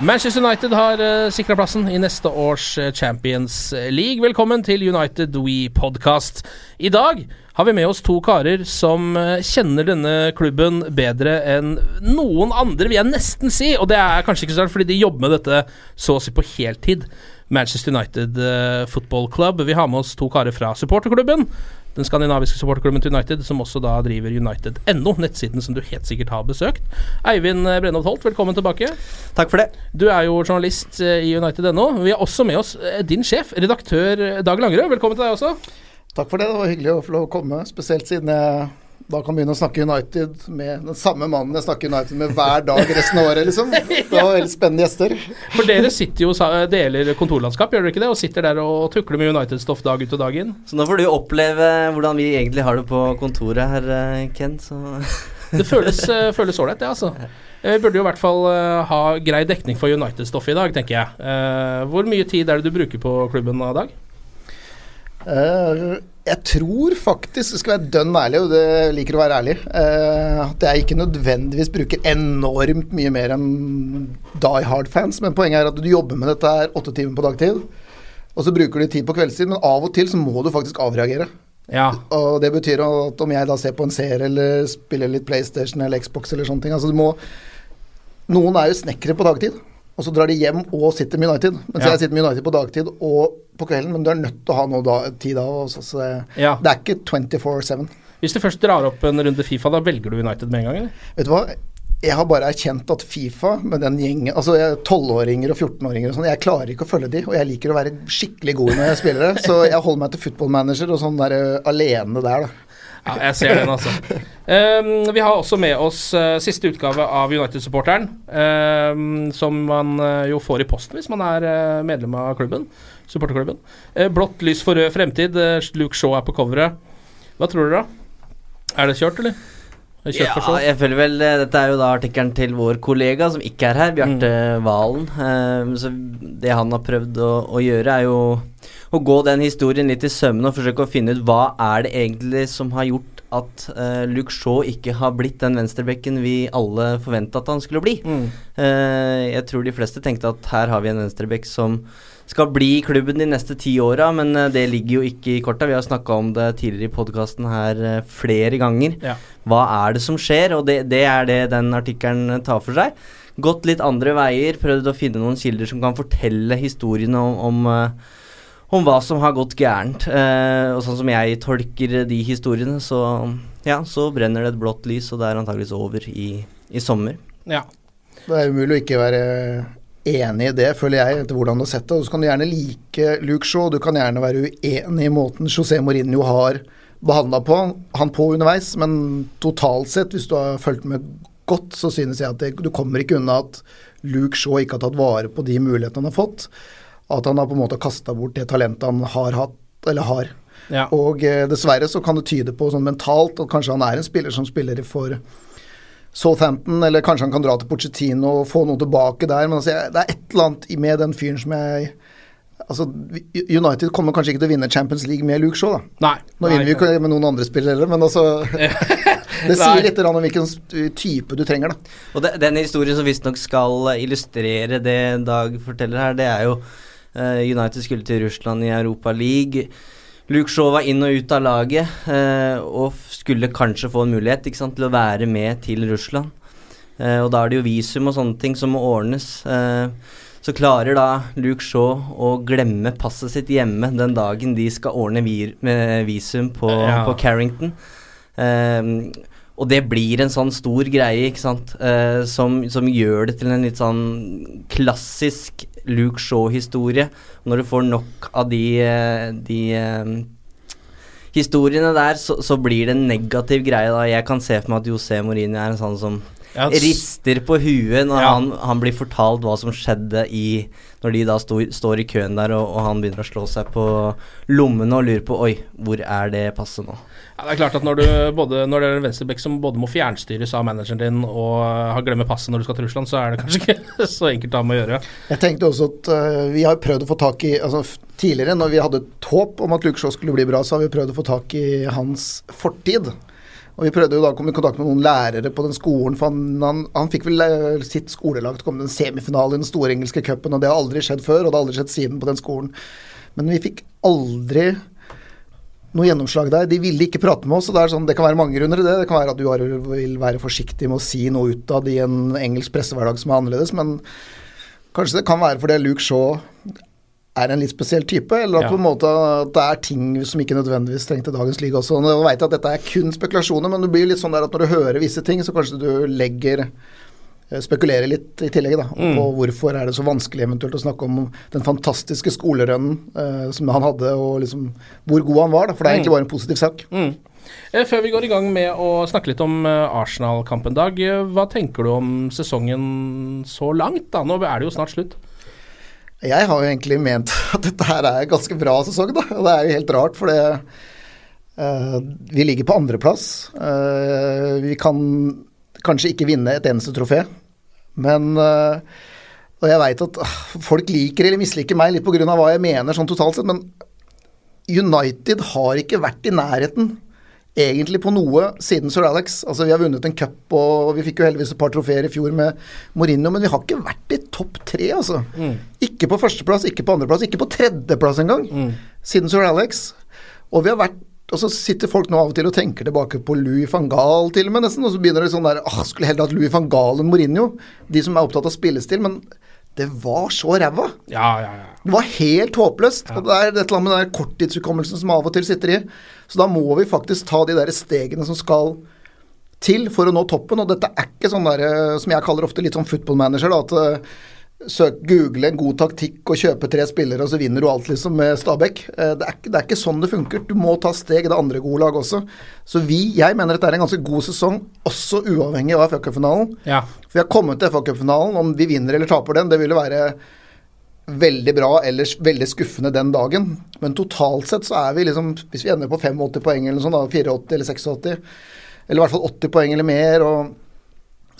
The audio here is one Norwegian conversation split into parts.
Manchester United har uh, sikra plassen i neste års eh, Champions League. Velkommen til United We Podcast. I dag har vi med oss to karer som eh, kjenner denne klubben bedre enn noen andre, vil jeg nesten si. Og det er kanskje ikke så rart, fordi de jobber med dette så å si på heltid. Manchester United uh, Football Club. Vi har med oss to karer fra supporterklubben. Den skandinaviske supporterklubben til United, som også da driver United.no, nettsiden som du helt sikkert har besøkt. Eivind eh, Brennholt Holt, velkommen tilbake. Takk for det. Du er jo journalist eh, i United.no. Vi har også med oss eh, din sjef, redaktør Dag Langerød. Velkommen til deg også. Takk for det. Det var hyggelig å få lov å komme, spesielt siden jeg da kan begynne å snakke United med den samme mannen jeg snakker United med hver dag resten av året, liksom. Det var veldig spennende gjester. For dere sitter jo deler kontorlandskap, gjør dere ikke det? Og sitter der og tukler med United-stoff dag ut og dag inn. Så nå får du oppleve hvordan vi egentlig har det på kontoret her, eh, Ken. Så Det føles eh, føles ålreit, det, altså. Eh, Vi burde jo i hvert fall eh, ha grei dekning for United-stoff i dag, tenker jeg. Eh, Hvor mye tid er det du bruker på klubben av dag? Eh, jeg tror faktisk, skal være dønn ærlig, og det liker å være ærlig, eh, at jeg ikke nødvendigvis bruker enormt mye mer enn Die Hard-fans. Men poenget er at du jobber med dette her åtte timer på dagtid, og så bruker du tid på kveldstid, men av og til så må du faktisk avreagere. Ja. Og det betyr at om jeg da ser på en serie eller spiller litt PlayStation eller Xbox eller sånne ting altså du må Noen er jo snekkere på dagtid, og så drar de hjem og sitter med United. Mens Ja. jeg sitter med United på dagtid og på kvelden, men du er nødt til å ha noe da, tid av. også, Så det, Ja. det er ikke 24-7. Hvis du først drar opp en runde Fifa, da velger du United med en gang, eller? Vet du hva? Jeg har bare erkjent at Fifa med den gjengen Altså tolvåringer 12-åringer og 14-åringer og sånn, jeg klarer ikke å følge de, og jeg liker å være skikkelig god når jeg spiller det. Så jeg holder meg til football manager og sånn der eh, alene der, da. Ja, jeg ser den, altså. Um, vi har også med oss uh, siste utgave av United-supporteren, Um, som man uh, jo får i posten hvis man er uh, medlem av klubben. Supporterklubben. Blått lys for rød fremtid. Luke Shaw er på coveret. Hva tror dere, da? Er det kjørt, eller? Ja, jeg føler vel eh, Dette er jo da artikkelen til vår kollega som ikke er her, Bjarte Valen. Eh, så det han har prøvd å, å gjøre, er jo å gå den historien litt i sømmene og forsøke å finne ut hva er det egentlig som har gjort at uh, Luke Shaw ikke har blitt den venstrebekken vi alle forventa at han skulle bli. Mm. Uh, jeg tror de fleste tenkte at her har vi en venstrebekk som skal bli i klubben de neste ti åra, men eh, det ligger jo ikke i korta. Vi har snakka om det tidligere i podkasten her eh, flere ganger. Ja. Hva er det som skjer? Og det, det er det den artikkelen tar for seg. Gått litt andre veier, prøvd å finne noen kilder som kan fortelle historiene om, om, eh, om hva som har gått gærent. Eh, og sånn som jeg tolker de historiene, så ja, så brenner det et blått lys, og det er antageligvis over i, i sommer. Ja. Det er umulig å ikke være enig i det, føler jeg, etter hvordan du har sett det. Og så kan du gjerne like Luke Shaw, du kan gjerne være uenig i måten José Mourinho har behandla på han på underveis, men totalt sett, hvis du har fulgt med godt, så synes jeg at det, du kommer ikke unna at Luke Shaw ikke har tatt vare på de mulighetene han har fått. At han har på en måte kasta bort det talentet han har hatt, eller har. Ja. Og eh, dessverre så kan det tyde på sånn mentalt at kanskje han er en spiller som spiller for Southampton, eller kanskje han kan dra til Pochettino og få noe tilbake der. Men altså, det er et eller annet med den fyren som jeg Altså, United kommer kanskje ikke til å vinne Champions League med Luke Shaw, da. Nei. Nå nei, vinner vi jo ikke med noen andre spillere heller, men altså Det sier litt om hvilken type du trenger, da. Og det, den historien som visstnok skal illustrere det Dag forteller her, det er jo uh, United skulle til Russland i Europa League. Luke Shaw var inn og ut av laget eh, og skulle kanskje få en mulighet sant, til å være med til Russland. Eh, og da er det jo visum og sånne ting som må ordnes. Eh, så klarer da Luke Shaw å glemme passet sitt hjemme den dagen de skal ordne visum på, Ja. på Carrington. Um, og det blir en sånn stor greie, ikke sant, uh, som, som gjør det til en litt sånn klassisk Luke Shaw-historie. Når du får nok av de, eh, de eh, historiene der, så, så blir det en negativ greie. da Jeg kan se for meg at José Mourinho er en sånn som Ja, rister på huet når Ja. han, han blir fortalt hva som skjedde i Når de da sto, står i køen der, og, og han begynner å slå seg på lommene og lurer på Oi, hvor er det passet nå? Ja, det er klart at når, du både, når det er en venstreback som både må fjernstyres av manageren din og har glemmer passet når du skal til Russland, så er det kanskje ikke så enkelt å ha med å gjøre. Jeg tenkte også at uh, vi har prøvd å få tak i altså Tidligere, når vi hadde et håp om at Luke Shaw skulle bli bra, så har vi prøvd å få tak i hans fortid. Og Vi prøvde jo da å komme i kontakt med noen lærere på den skolen, for han, han, han fikk vel øh, sitt skolelag til å komme til en semifinale i den store engelske cupen, og det har aldri skjedd før, og det har aldri skjedd siden på den skolen. Men vi fikk aldri noe gjennomslag der. De ville ikke prate med oss, og det, er sånn, det kan være mange grunner til det. Det kan være at du vil være forsiktig med å si noe utad i en engelsk pressehverdag som er annerledes, men kanskje det kan være fordi Luke Shaw er en litt spesiell type, eller at, Ja. på en måte, det er ting som ikke nødvendigvis trengte dagens liga også. Nå vet jeg at dette er kun spekulasjoner, men det blir litt sånn der at når du hører visse ting, så kanskje du legger spekulere spekulerer litt i tillegg da, Mm. på hvorfor er det så vanskelig eventuelt å snakke om den fantastiske skolerønnen eh, som han hadde, og liksom hvor god han var. Da, for det er egentlig bare en positiv sak. Mm. Eh, Før vi går i gang med å snakke litt om eh, Arsenal-kampen, Dag. eh, Hva tenker du om sesongen så langt? da? Nå er det jo snart slutt. Jeg har jo egentlig ment at dette her er ganske bra sesong, da. Og det er jo helt rart, for det uh, Vi ligger på andreplass. Uh, vi kan kanskje ikke vinne et eneste trofé, men uh, Og jeg veit at ah, folk liker eller misliker meg litt pga. hva jeg mener sånn totalt sett, men United har ikke vært i nærheten egentlig på noe siden Sir Alex. Altså Vi har vunnet en cup, og vi fikk jo heldigvis et par trofeer i fjor med Mourinho, men vi har ikke vært i topp tre, altså. Ikke på førsteplass, ikke på andreplass, ikke på tredjeplass engang, siden Sir Alex. Og vi har vært og så sitter folk nå av og til og tenker tilbake på Louis van Gaal til og med, nesten. Og så begynner det sånn der ah, Skulle heller hatt Louis van Gaal enn Mourinho. De som er opptatt av spillestil. Men det var så ræva. Ja, ja, ja. Det var helt håpløst. Og det er et eller annet med den korttidshukommelsen som av og til sitter i. Så da må vi faktisk ta de der stegene som skal til for å nå toppen. Og dette er ikke sånn der, eh, som jeg kaller ofte litt sånn football manager, da, at eh, søk, google en god taktikk og kjøpe tre spillere, og så vinner du alt, liksom, med Stabæk. Eh, Det er, det er ikke sånn det funker. Du må ta steg i det andre gode laget også. Så vi, jeg mener dette er en ganske god sesong, også uavhengig av FA Cup-finalen. ja. For vi har kommet til FA Cup-finalen. Om vi vinner eller taper den, det ville være veldig bra eller veldig skuffende den dagen. Men totalt sett så er vi liksom Hvis vi ender på 85 poeng eller sånt, da, 84 eller 86, eller i hvert fall 80 poeng eller mer, og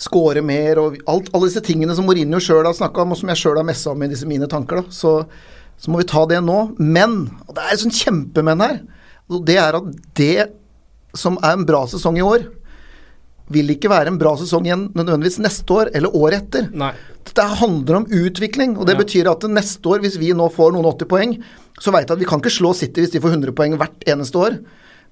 score mer og alt, alle disse tingene som Mourinho sjøl har snakka om, og som jeg sjøl har messa om i disse mine tanker, da, så, så må vi ta det nå. Men, og det er et sånn kjempemenn her, og det er at det som er en bra sesong i år, vil ikke være en bra sesong igjen nødvendigvis neste år eller året etter. Nei. Dette handler om utvikling, og det Ja. betyr at neste år, hvis vi nå får noen 80 poeng, så veit jeg at vi kan ikke slå City hvis de får 100 poeng hvert eneste år.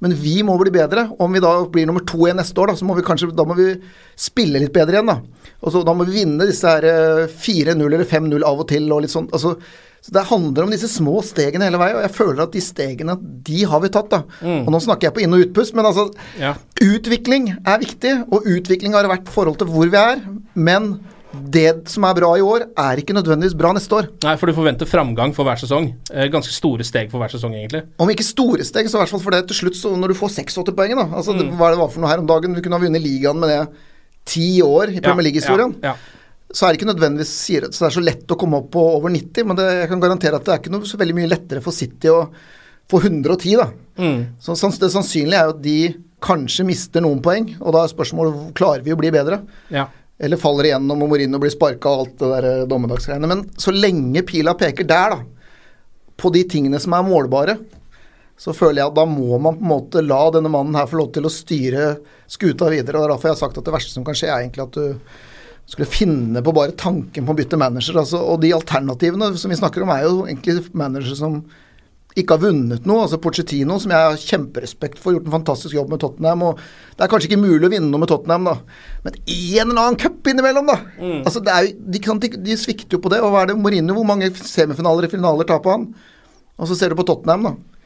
Men vi må bli bedre. Om vi da blir nummer to igjen neste år, da, så må vi kanskje da må vi spille litt bedre igjen. Da Og så Da må vi vinne disse her eh, 4-0 eller 5-0 av og til. og litt sånn, altså så Det handler om disse små stegene hele veien, og jeg føler at de stegene, de har vi tatt. da. Og Nå snakker jeg på inn- og utpust, men altså Ja. Utvikling er viktig, og utvikling har vært i forhold til hvor vi er. Men det som er bra i år, er ikke nødvendigvis bra neste år. Nei, for du forventer framgang for hver sesong. Eh, ganske store steg for hver sesong, egentlig. Om ikke store steg, så i hvert fall for det til slutt, så når du får 86 poeng, da. Altså, det, hva det var for noe her om dagen? Vi kunne ha vunnet ligaen med det ti år i Premier League-historien. Ja, ja. Så er det ikke nødvendigvis så det er så lett å komme opp på over 90, men det, jeg kan garantere at det er ikke noe så veldig mye lettere for City å få 110, da. Mm. Så det sannsynlige er jo at de kanskje mister noen poeng, og da er spørsmålet klarer vi å bli bedre. Ja. Eller faller igjennom og Mourinho blir sparka og alt det der eh, dommedagsgreiene. Men så lenge pila peker der, da, på de tingene som er målbare, så føler jeg at da må man på en måte la denne mannen her få lov til å styre skuta videre. og Det er derfor jeg har sagt at det verste som kan skje, er egentlig at du skulle finne på bare tanken på å bytte manager. Altså, og de alternativene som vi snakker om, er jo egentlig managere som ikke har vunnet noe. altså Pochettino, som jeg har kjemperespekt for, gjort en fantastisk jobb med Tottenham. og Det er kanskje ikke mulig å vinne noe med Tottenham, da, men en eller annen cup innimellom, da! altså det er de, kan, de, de svikter jo på det. og hva er det Mourinho, Hvor mange semifinaler i finaler taper han? Og så ser du på Tottenham, da.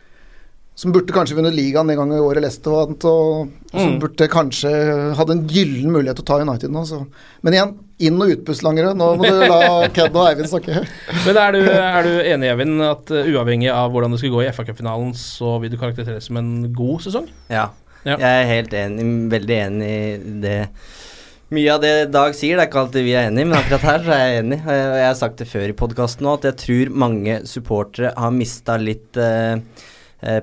Som burde kanskje vunnet ligaen den gangen i året Leicester vant, og som Mm. burde kanskje hadde en gyllen mulighet til å ta United nå. Så. Men igjen, inn- og utpustlangere. Nå må du la Ked og Eivind snakke. Men er du, er du enig, Eivind, at uh, uavhengig av hvordan det skal gå i FA-cupfinalen, så vil du karakteriseres som en god sesong? Ja. Ja. Jeg er helt enig, veldig enig i det. Mye av det Dag sier, det er ikke alltid vi er enige, men akkurat her så er jeg enig. Jeg har sagt det før i podkasten òg, at jeg tror mange supportere har mista litt eh,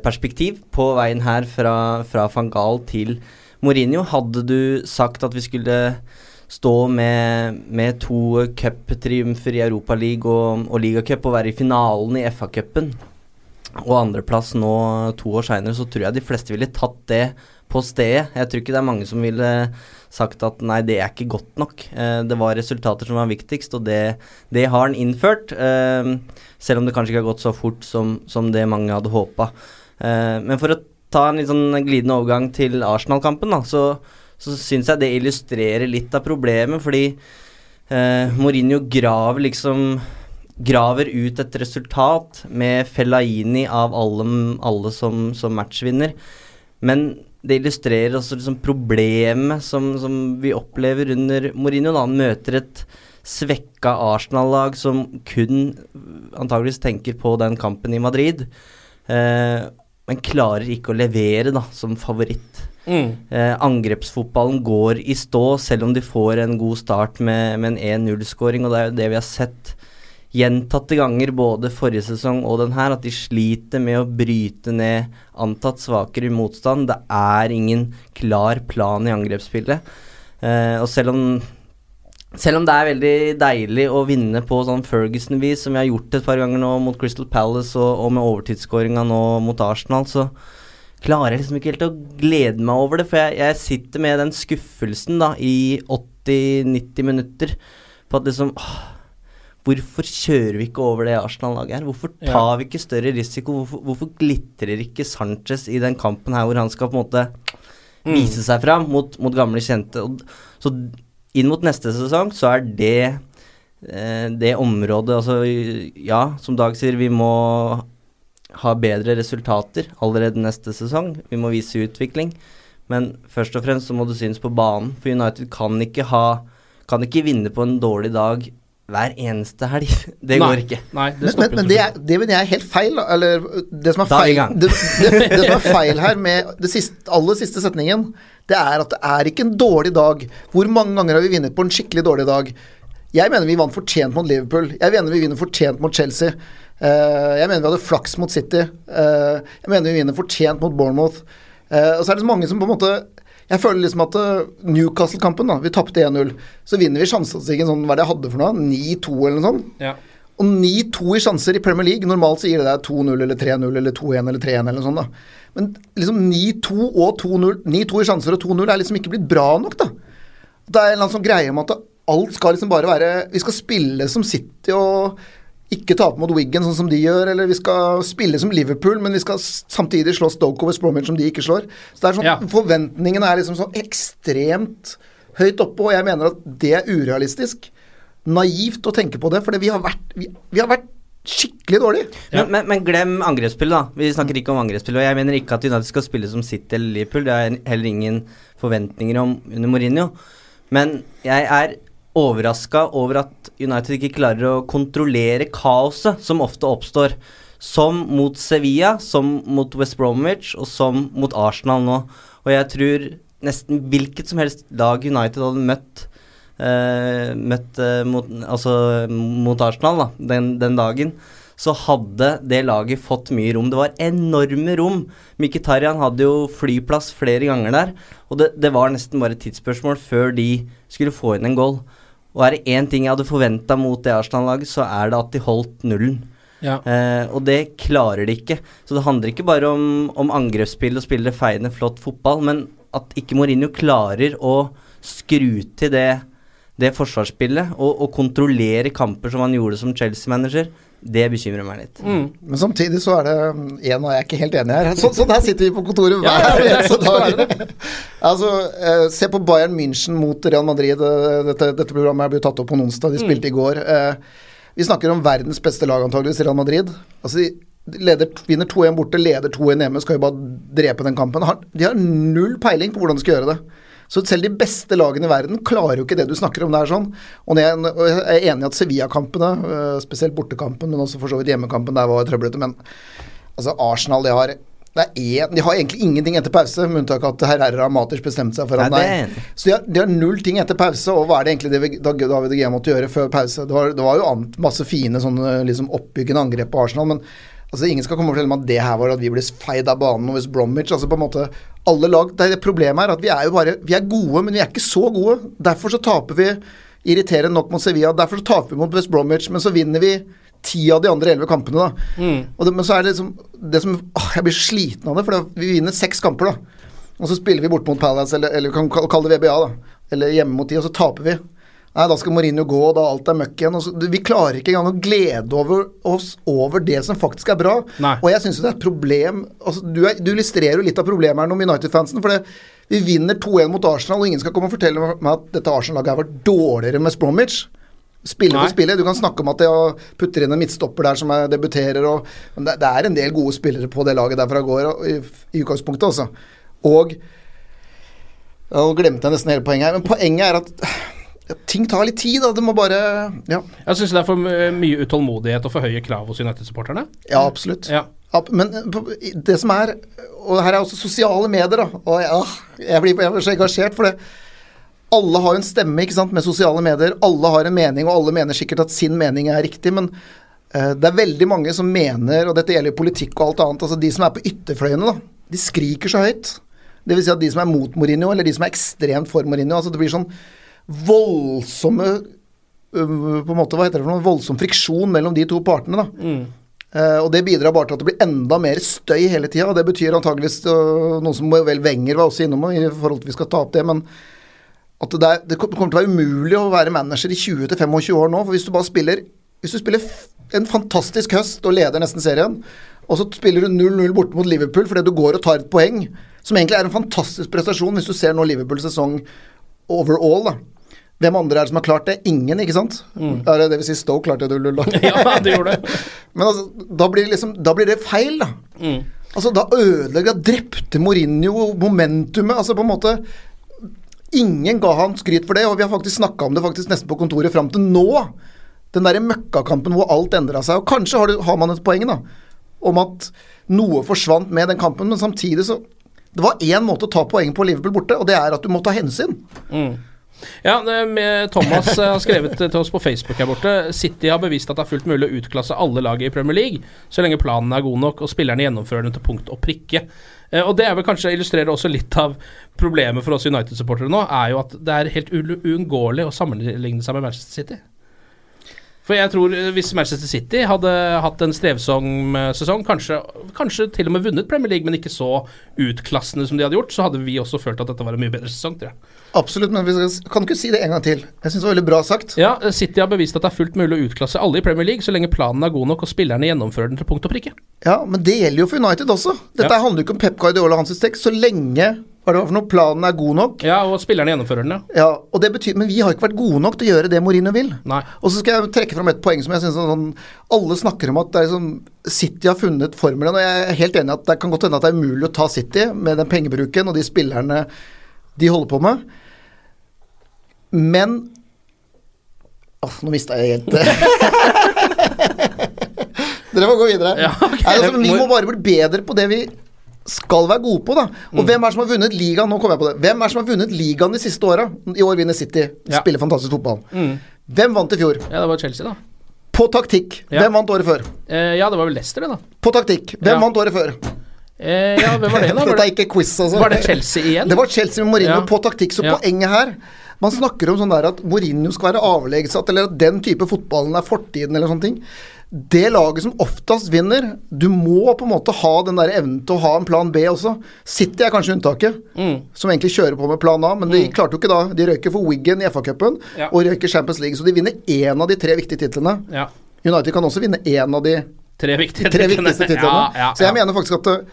perspektiv på veien her fra, fra van Gaal til Mourinho. Hadde du sagt at vi skulle stå med, med to cuptriumfer i Europaligaen og, og ligacup og være i finalen i FA-cupen, og andreplass nå to år seinere, så tror jeg de fleste ville tatt det på stedet. Jeg tror ikke det er mange som ville sagt at nei, det er ikke godt nok. Eh, det var resultater som var viktigst, og det, det har han innført. Eh, selv om det kanskje ikke har gått så fort som, som det mange hadde håpa. Eh, men for å ta en litt sånn glidende overgang til Arsenal-kampen, så, så syns jeg det illustrerer litt av problemet, fordi eh, Mourinho graver liksom graver ut et resultat med Fellaini av alle, alle som, som matchvinner. Men det illustrerer også liksom problemet som, som vi opplever under Mourinho. Da. Han møter et svekka Arsenal-lag som kun antageligvis tenker på den kampen i Madrid. Eh, men klarer ikke å levere da, som favoritt. Mm. Eh, angrepsfotballen går i stå, selv om de får en god start med, med en 1-0-skåring. Og det er jo det vi har sett gjentatte ganger, både forrige sesong og den her, at de sliter med å bryte ned antatt svakere motstand. Det er ingen klar plan i angrepsspillet. Eh, og selv om selv om det er veldig deilig å vinne på sånn Ferguson-vis, som vi har gjort et par ganger nå mot Crystal Palace og, og med overtidsskåringa nå mot Arsenal, så klarer jeg liksom ikke helt å glede meg over det. For jeg, jeg sitter med den skuffelsen da i 80-90 minutter på at liksom åh, Hvorfor kjører vi ikke over det Arsenal-laget her? Hvorfor tar vi ikke større risiko? Hvorfor, hvorfor glitrer ikke Sanchez i den kampen her hvor han skal på en måte Mm. vise seg fram mot, mot gamle kjente? Og, så inn mot neste sesong så er det eh, det området Altså, ja, som Dag sier, vi må ha bedre resultater allerede neste sesong. Vi må vise utvikling. Men først og fremst så må det synes på banen. For United kan ikke ha Kan ikke vinne på en dårlig dag hver eneste helg. Det Nei. går ikke. Nei, det Men, men, men det, er, det mener jeg er helt feil. Eller det som er feil, det, det, det som er feil her med det siste, aller siste setningen, det er at det er ikke en dårlig dag. Hvor mange ganger har vi vunnet på en skikkelig dårlig dag? Jeg mener vi vant fortjent mot Liverpool. Jeg mener vi vinner fortjent mot Chelsea. Eh, jeg mener vi hadde flaks mot City. Eh, jeg mener vi vinner fortjent mot Bournemouth. Eh, og så er det så mange som på en måte Jeg føler liksom at eh, Newcastle-kampen, da, vi tapte 1-0. Så vinner vi sjansestatistikken sånn, hva er det jeg hadde for noe? 9-2 eller noe sånt? Ja. Og 9-2 i sjanser i Premier League, normalt så gir det deg 2-0 eller 3-0 eller 2-1 eller 3-1 eller noe sånt. da. Men liksom 9-2 og 2-0 9-2 i sjanser og 2-0 er liksom ikke blitt bra nok, da. Det er en eller annen sånn greie om at alt skal liksom bare være Vi skal spille som City og ikke tape mot Wiggen sånn som de gjør, eller vi skal spille som Liverpool, men vi skal samtidig slå Stoke over West som de ikke slår. Så det er sånn, Ja. Forventningene er liksom sånn ekstremt høyt oppe, og jeg mener at det er urealistisk. Naivt å tenke på det, for vi vi, vi har vært skikkelig dårlige. Ja. Men, men, men glem angrepsspill, da. Vi snakker ikke om angrepsspill. Og jeg mener ikke at United skal spille som City eller Liverpool. Det er heller ingen forventninger om under Mourinho. Men jeg er overraska over at United ikke klarer å kontrollere kaoset som ofte oppstår. Som mot Sevilla, som mot West Bromwich og som mot Arsenal nå. Og jeg tror nesten hvilket som helst lag United hadde møtt eh, møtt eh, mot, altså, mot Arsenal da, den, den dagen, så hadde det laget fått mye rom. Det var enorme rom. Mkhitaryan hadde jo flyplass flere ganger der, og det, det var nesten bare et tidsspørsmål før de skulle få inn en goal. Og er det én ting jeg hadde forventa mot det Arsenal-laget, så er det at de holdt nullen. Ja. Eh, og det klarer de ikke. Så det handler ikke bare om, om angrepsspill og spille feiende flott fotball, men at ikke Mourinho klarer å skru til det, det forsvarsspillet og, og kontrollere kamper som han gjorde som Chelsea-manager, det bekymrer meg litt. Men samtidig så er det En og jeg er ikke helt enig her. Så, så der sitter vi på kontoret hver eneste dag. Altså, eh, se på Bayern München mot Real Madrid. Eh, Dette, dette programmet er blitt tatt opp på onsdag. De spilte i går. Eh, Vi snakker om verdens beste lag, antageligvis, Real Madrid. Altså, de leder, vinner 2-1 borte, leder 2-1 hjemme, skal jo bare drepe den kampen. De har null peiling på hvordan de skal gjøre det. Så selv de beste lagene i verden klarer jo ikke det du snakker om. det er sånn. Og jeg, er enig i at Sevilla-kampene, øh, spesielt bortekampen, men også for så vidt hjemmekampen, der var trøblete. Men altså Arsenal de har, det er en, de har egentlig ingenting etter pause, med unntak av at Herrera og Maters bestemte seg for i. Så de har, de har null ting etter pause, og hva er det egentlig det David Gea måtte gjøre før pause? Det var, det var jo masse fine sånne liksom oppbyggende angrep på Arsenal, men altså ingen skal komme og fortelle meg at det her var at vi ble feid av banen og West Bromwich. altså på en måte alle lag, det, det Problemet er at vi er jo bare Vi er gode, men vi er ikke så gode. Derfor så taper vi irriterende nok mot Sevilla. Derfor så taper vi mot West Bromwich, men så vinner vi ti av de andre elleve kampene, da. Og det, men så er det liksom det som åh, Jeg blir sliten av det, for det, vi vinner seks kamper, da. Og så spiller vi bort mot Palace, eller, eller vi kan kalle det VBA, da. Eller hjemme mot de, og så taper vi. Nei, da skal Mourinho gå, og da alt er møkk igjen. Og så, vi klarer ikke engang å glede over oss over det som faktisk er bra. Nei. Og jeg syns det er et problem altså, du, er, du illustrerer jo litt av problemet her nå med United-fansen. For det, vi vinner 2-1 mot Arsenal, og ingen skal komme og fortelle meg at dette Arsenal-laget har vært dårligere med Spromwich. Spille for spillet. Du kan snakke om at jeg putter inn en midtstopper der som er, debuterer, og, men det, det er en del gode spillere på det laget der fra går, og, i, i utgangspunktet, altså. Og Nå glemte jeg nesten hele poenget her, men poenget er at ja, ting tar litt tid. Da. Det må bare Ja, Jeg syns det er for mye utålmodighet og for høye krav hos United-supporterne. ja absolutt. Ja. Ja, men eh, det som er Og her er også sosiale medier, da. Og ja, jeg blir, jeg blir så engasjert, for det Alle har en stemme ikke sant, med sosiale medier. Alle har en mening, og alle mener sikkert at sin mening er riktig. Men uh, det er veldig mange som mener, og dette gjelder jo politikk og alt annet, altså de som er på ytterfløyene, da. De skriker så høyt. Det vil si at de som er mot Mourinho, eller de som er ekstremt for Mourinho, altså det blir sånn voldsomme øh, på en måte, hva heter det for noe, voldsom friksjon mellom de to partene. da. Eh, og det bidrar bare til at det blir enda mer støy hele tida. Og det betyr antageligvis uh, noe som vel Wenger var også innom i forhold til vi skal ta opp det, men at det, er, det kommer til å være umulig å være manager i 20-25 år nå. For hvis du bare spiller Hvis du spiller en fantastisk høst og leder nesten serien, og så spiller du 0-0 borte mot Liverpool fordi du går og tar et poeng, som egentlig er en fantastisk prestasjon hvis du ser nå Liverpools sesong overall, da. Hvem andre er det som har klart det? Ingen, ikke sant? Ja, det, det vil si Stoke klarte det 0-0, da. ja, det gjorde det. Men altså, da blir det liksom Da blir det feil, da. Altså, da ødelegger Da drepte Mourinho momentumet. Altså, på en måte Ingen ga han skryt for det, og vi har faktisk snakka om det faktisk nesten på kontoret fram til nå. Den derre møkkakampen hvor alt endra seg. Og kanskje har, du, har man et poeng, da, om at noe forsvant med den kampen, men samtidig så Det var én måte å ta poeng på Liverpool borte, og det er at du må ta hensyn. Ja, Thomas eh, har skrevet til oss på Facebook her borte. City har bevist at det er fullt mulig å utklasse alle lag i Premier League, så lenge planen er god nok og spillerne gjennomfører den til punkt og prikke. Eh, Og det er vel kanskje illustrerer også litt av problemet for oss United-supportere nå, er jo at det er helt uunngåelig å sammenligne seg med Manchester City. For jeg tror eh, hvis Manchester City hadde hatt en strevsom sesong, kanskje, kanskje til og med vunnet Premier League, men ikke så utklassende som de hadde gjort, så hadde vi også følt at dette var en mye bedre sesong, tror jeg. Absolutt, men vi kan du ikke si det en gang til? Jeg syns det var veldig bra sagt. Ja, City har bevist at det er fullt mulig å utklasse alle i Premier League, så lenge planen er god nok og spillerne gjennomfører den til punkt og prikke. Ja, men det gjelder jo for United også. Dette Ja. handler jo ikke om Pep Guardiola og hans tekst, så lenge hva er det for noe, planen er god nok. Ja, og spillerne gjennomfører den, ja. Ja, og det betyr, Men vi har ikke vært gode nok til å gjøre det Mourinho vil. Nei. Og så skal jeg trekke fram et poeng som jeg synes er sånn Alle snakker om at det er liksom, City har funnet formelen, og jeg er helt enig at det kan godt hende at det er umulig å ta City med den pengebruken og de spillerne de holder på med. Men Åh, nå mista jeg helt Dere må gå videre. Ja, okay. Nei, altså, vi må bare bli bedre på det vi skal være gode på, da. Mm. Og hvem er det som har vunnet ligaen? Nå kommer jeg på det. Hvem er det som har vunnet ligaen de siste åra? I år vinner City. Ja. Spiller fantastisk fotball. Mm. Hvem vant i fjor? Ja, det var Chelsea, da. På taktikk, Ja. hvem vant året før? Eh, ja, det var vel Leicester, det, da. På taktikk, hvem vant året før? Eh, ja, hvem var det, da? Var Dette er ikke quiz, altså. var det Chelsea igjen? Det var Chelsea med Mourinho Ja. på taktikk, så Ja. poenget her Man snakker om sånn der at Mourinho skal være avleggssatt, eller at den type fotballen er fortiden, eller sånne ting. Det laget som oftest vinner, du må på en måte ha den der evnen til å ha en plan B også. City er kanskje unntaket, Mm. som egentlig kjører på med plan A, men de klarte jo ikke da. De røyker for Wiggen i FA-cupen, Ja. og røyker Champions League, så de vinner én av de tre viktige titlene. Ja. United kan også vinne én av de Tre viktige tre viktigste titlene. Ja, ja, så jeg mener faktisk at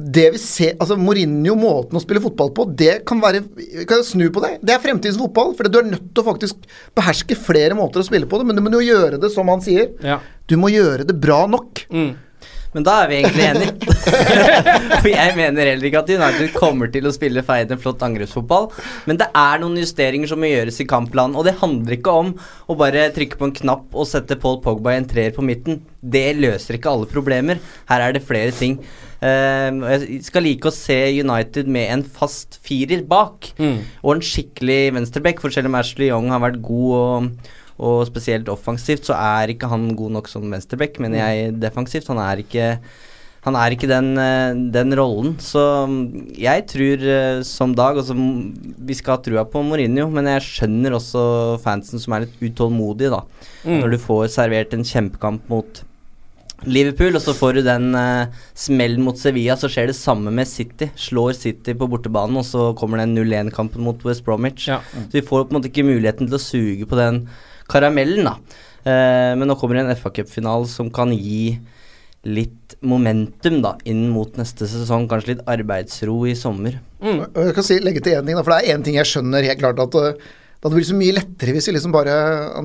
det vi ser Altså Mourinho, måten å spille fotball på, det kan være Kan snu på det? Det er fremtidens fotball. For du er nødt til å faktisk beherske flere måter å spille på det, men du må jo gjøre det som han sier. Ja. Du må gjøre det bra nok. Mm. Men da er vi egentlig enige. For jeg mener heller ikke at United kommer til å spille feide, flott angrepsfotball. Men det er noen justeringer som må gjøres i kampplanen. Og det handler ikke om å bare trykke på en knapp og sette Paul Pogba i en treer på midten. Det løser ikke alle problemer. Her er det flere ting. Uh, jeg skal like å se United med en fast firer bak. Mm. Og en skikkelig venstreback, for selv om Ashley Young har vært god og og spesielt offensivt så er ikke han god nok som venstreback, men jeg defensivt. Han er ikke han er ikke den, eh, den rollen. Så mm, jeg tror eh, som Dag altså, mm, Vi skal ha trua på Mourinho, men jeg skjønner også fansen som er litt utålmodige, da. Mm. Når du får servert en kjempekamp mot Liverpool, og så får du den uh, smellen mot Sevilla, så skjer det samme med City. Slår City på bortebanen, og så kommer den 0-1-kampen mot West Bromwich. Ja. Så vi får på en måte ikke muligheten til å suge på den karamellen, da. Eh, men nå kommer det en FA-cupfinale som kan gi litt momentum da inn mot neste sesong. Kanskje litt arbeidsro i sommer. Mm. Jeg kan si, legge til én ting, da, for det er én ting jeg skjønner helt klart. at uh, det hadde blitt så mye lettere hvis vi liksom bare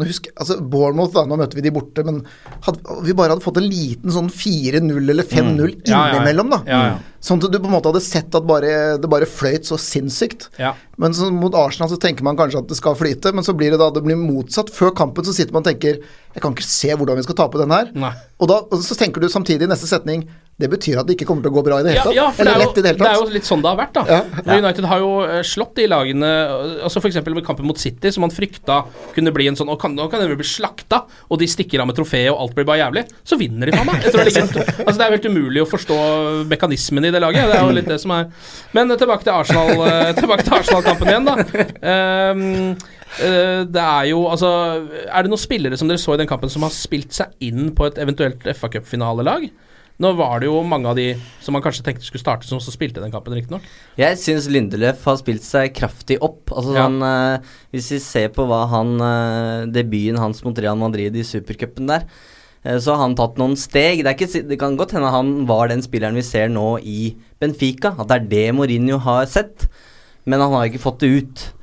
husk, altså Bournemouth, da, nå møter vi de borte, men hadde, vi bare hadde fått en liten sånn 4-0 eller 5-0 Mm. Ja, innimellom, da. Ja, ja. Sånn at du på en måte hadde sett at bare, det bare fløyt så sinnssykt. Ja. Men så mot Arsenal så tenker man kanskje at det skal flyte, men så blir det da det blir motsatt. Før kampen så sitter man og tenker Jeg kan ikke se hvordan vi skal tape den her. Nei. Og, da, og så tenker du samtidig i neste setning Det betyr at det ikke kommer til å gå bra i det hele tatt. ja, for det er, jo, det det er jo litt sånn det har vært, da. Ja. United har jo eh, slått de lagene Altså F.eks. med kampen mot City, som man frykta kunne bli en sånn og kan, Nå kan de bli slakta, og de stikker av med trofeet, og alt blir bare jævlig. Så vinner de, faen meg. Jeg tror det, altså, det er jo helt umulig å forstå mekanismen i det laget. Det er jo litt det som er Men eh, tilbake til Arsenal-kampen til Arsenal igjen, da. Um, eh, det er jo Altså Er det noen spillere som dere så i den kampen som har spilt seg inn på et eventuelt FA Cup-finalelag? Nå var det jo mange av de som man kanskje tenkte skulle starte, som også spilte den kampen, riktignok. Jeg syns Lindeløf har spilt seg kraftig opp. Altså Ja. sånn, eh, Hvis vi ser på hva han eh, debuten hans mot Real Madrid i supercupen der, eh, så har han tatt noen steg. Det, ikke, det kan godt hende han var den spilleren vi ser nå i Benfica. At det er det Mourinho har sett. Men han har ikke fått det ut.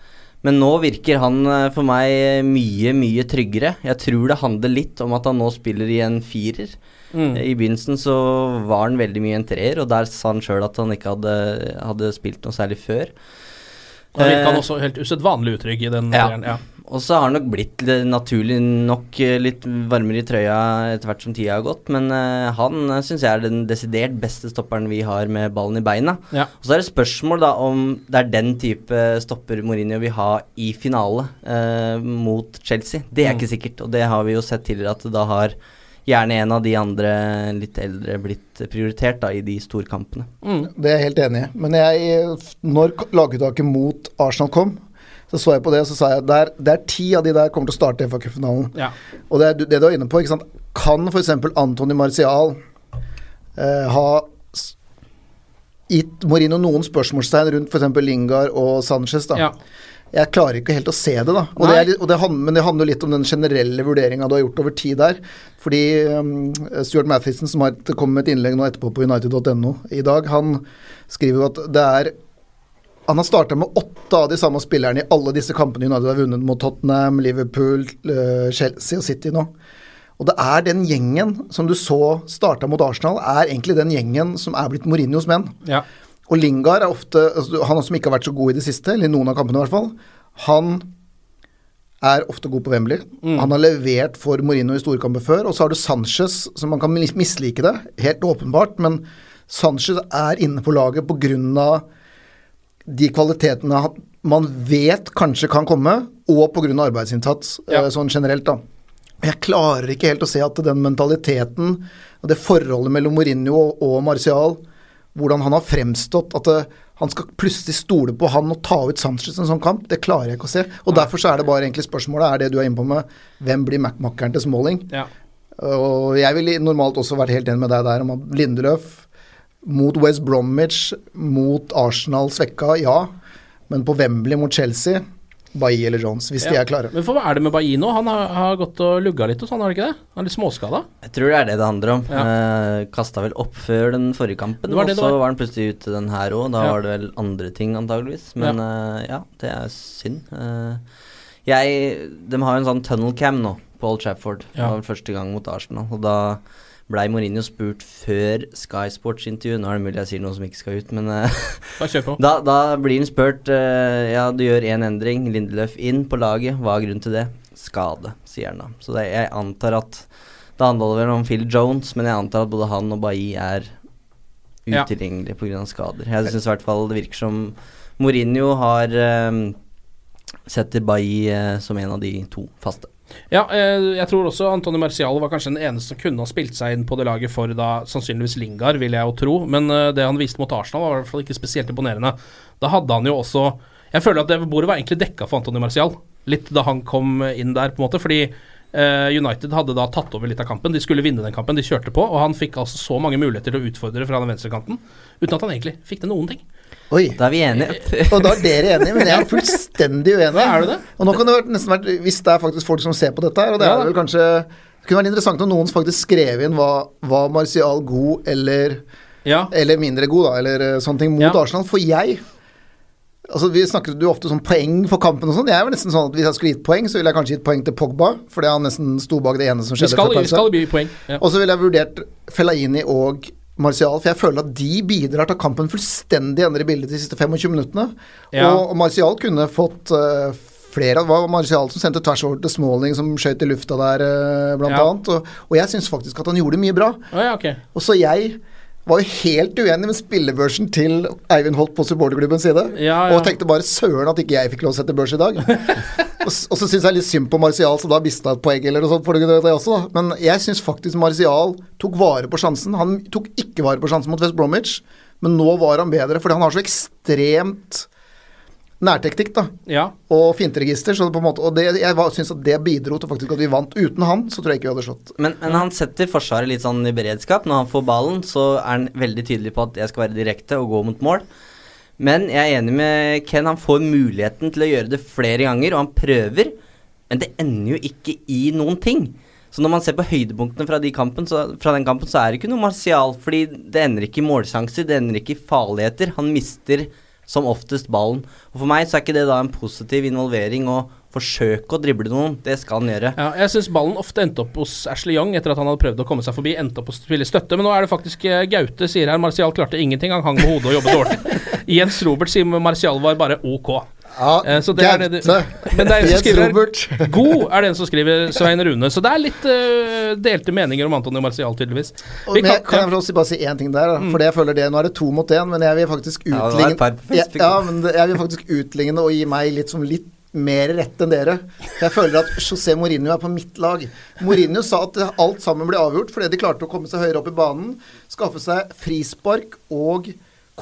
Men nå virker han for meg mye, mye tryggere. Jeg tror det handler litt om at han nå spiller i en firer. Mm. I begynnelsen så var han veldig mye en treer, og der sa han sjøl at han ikke hadde, hadde spilt noe særlig før. Da virka han Eh, også helt usedvanlig utrygg i den Ja. serien, ja. Og så har han nok blitt naturlig nok eh, litt varmere i trøya etter hvert som tida har gått, men eh, han syns jeg er den desidert beste stopperen vi har med ballen i beina. Ja. Og så er det spørsmål da om det er den type stopper Mourinho vil ha i finale eh, mot Chelsea. Det er Mm. ikke sikkert, og det har vi jo sett tidligere at da har gjerne en av de andre litt eldre blitt prioritert da i de storkampene. Mm. Det er jeg helt enig i. Men jeg, når laguttaket mot Arsenal kom, så så jeg på det og så sa jeg der, det er ti av de der kommer til å starte FA-cupfinalen. Ja. Og det er du- det du er inne på, ikke sant. Kan f.eks. Antony Marcial eh, ha gitt Morino noen spørsmålstegn rundt f.eks. Lingard og Sanchez, da. Ja. Jeg klarer ikke helt å se det, da. Og det er, og det handler, men det handler jo litt om den generelle vurderinga du har gjort over tid der. Fordi um, Stuart Mathisen, som har kommet med et innlegg nå etterpå på united.no i dag, han skriver jo at det er Han har starta med åtte av de samme spillerne i alle disse kampene United har vunnet mot Tottenham, Liverpool, eh, Chelsea og City nå. Og det er den gjengen som du så starta mot Arsenal, er egentlig den gjengen som er blitt Mourinhos menn. Ja. Og Lingard er ofte altså, Han som ikke har vært så god i det siste, eller i noen av kampene i hvert fall, han er ofte god på Wembley. Mm. Han har levert for Mourinho i storkamper før. Og så har du Sanchez, som man kan mislike det, helt åpenbart, men Sanchez er inne på laget pga. de kvalitetene man vet kanskje kan komme, og pga. arbeidsinnsats Ja. eh, sånn generelt, da. Jeg klarer ikke helt å se at den mentaliteten og det forholdet mellom Mourinho og, og Martial, hvordan han har fremstått At det, han skal plutselig stole på han og ta ut Sanchez en sånn kamp, det klarer jeg ikke å se. Og Derfor så er det bare egentlig spørsmålet er det du er inne på med hvem blir Mac-makkeren til Smalling. Ja. Og jeg ville normalt også vært helt enig med deg der om at Lindeløf mot West Bromwich, mot Arsenal svekka, ja. Men på Wembley mot Chelsea, Bailly eller Jones, hvis de er klare. Men for hva er det med Bailly nå? Han har, har gått og lugga litt hos han, har han ikke det? Han er litt småskada? Jeg tror det er det det handler om. Ja. Eh, Kasta vel opp før den forrige kampen, og så var. var han plutselig ute den her òg. Da Ja. var det vel andre ting, antageligvis. Men eh, ja, det er synd. Eh, jeg De har jo en sånn tunnel cam nå på Old Trafford. Det var vel første gang mot Arsenal. Og da blei Mourinho spurt før Sky Sports-intervju. Nå er det mulig jeg sier noe som ikke skal ut, men eh, da, da blir han spurt uh, Ja, du gjør én endring, Lindeløf inn på laget. Hva er grunnen til det? Skade, sier han da. Så det, jeg antar at Det handler vel om Phil Jones, men jeg antar at både han og Bailly er Ja. utilgjengelig på pga. skader. Jeg syns i hvert fall det virker som Mourinho har um, setter Bailly uh, som en av de to faste. Ja, eh, jeg tror også Antony Marcial var kanskje den eneste som kunne ha spilt seg inn på det laget for da sannsynligvis Lingard, vil jeg jo tro. Men eh, det han viste mot Arsenal, var i hvert fall ikke spesielt imponerende. Da hadde han jo også Jeg føler at det bordet var egentlig dekka for Antony Marcial, litt da han kom inn der, på en måte. Fordi eh, United hadde da tatt over litt av kampen. De skulle vinne den kampen, de kjørte på. Og han fikk altså så mange muligheter til å utfordre fra den venstrekanten, uten at han egentlig fikk til noen ting. Oi. Da er vi enige. Og da er dere enige, men jeg er fullstendig uenig. Er du det? Og nå kan det nesten vært Hvis det er faktisk folk som ser på dette her, og det Ja, er vel kanskje Det kunne vært interessant om noen faktisk skrev inn hva var Martial god eller, Ja. eller mindre god, da, eller eh, sånne ting, mot Ja. Arsenal. For jeg Altså Vi snakker jo ofte sånn poeng for kampen og sånn. Jeg er vel nesten sånn at Hvis jeg skulle gitt poeng, så ville jeg kanskje gitt poeng til Pogba, fordi han nesten sto bak det ene som Vi skjedde skal, vi skal bli poeng. Ja. Og så ville jeg vurdert Fellaini og Martial, for jeg føler at de bidrar til at kampen fullstendig endrer bildet de siste 25 minuttene. Ja. Og Martial kunne fått uh, flere Det var Martial som sendte tvers over til Smalling, som skjøt i lufta der, uh, blant Ja. annet. Og, og jeg syns faktisk at han gjorde mye bra. Oh, ja, okay. Og så jeg var jo helt uenig med spillebørsen til Eivind Holt på supporterklubbens side. Ja, ja. Og tenkte bare søren at ikke jeg fikk lov å sette børs i dag. og, og så syns jeg litt synd på Martial, som da mista et poeng eller noe sånt. For det, det også, da. Men jeg syns faktisk Martial tok vare på sjansen. Han tok ikke vare på sjansen mot West Bromwich, men nå var han bedre, fordi han har så ekstremt nærteknikk da, Ja. og finteregister. Så det på en måte, og det, jeg syns at det bidro til faktisk at vi vant. Uten han så tror jeg ikke vi hadde slått. Men, men han setter Forsvaret litt sånn i beredskap. Når han får ballen, så er han veldig tydelig på at jeg skal være direkte og gå mot mål. Men jeg er enig med Ken. Han får muligheten til å gjøre det flere ganger, og han prøver. Men det ender jo ikke i noen ting. Så når man ser på høydepunktene fra, de kampen, så, fra den kampen, så er det ikke noe martial. Fordi det ender ikke i målsjanser, det ender ikke i farligheter. Han mister som oftest ballen. Og For meg så er ikke det da en positiv involvering å forsøke å drible noen. Det skal han gjøre. Ja, jeg syns ballen ofte endte opp hos Ashley Young etter at han hadde prøvd å komme seg forbi. Endte opp å spille støtte, men nå er det faktisk eh, Gaute sier her Martial klarte ingenting. Han hang med hodet og jobbet dårlig. Jens Robert sier Martial var bare ok. Ja, Eh, så det er det du- Gaute. Men det er en som skriver Robert. God er den som skriver Svein Rune. Så det er litt uh, delte meninger om Antonio Marcial, tydeligvis. Vi kan, jeg, kan- kan jeg også bare si én ting der? Mm. Fordi jeg føler det Nå er det to mot én, men jeg vil faktisk utligne ja, ja, men jeg vil faktisk utligne og gi meg litt, som litt mer rett enn dere. Jeg føler at José Mourinho er på mitt lag. Mourinho sa at alt sammen ble avgjort fordi de klarte å komme seg høyere opp i banen, skaffe seg frispark og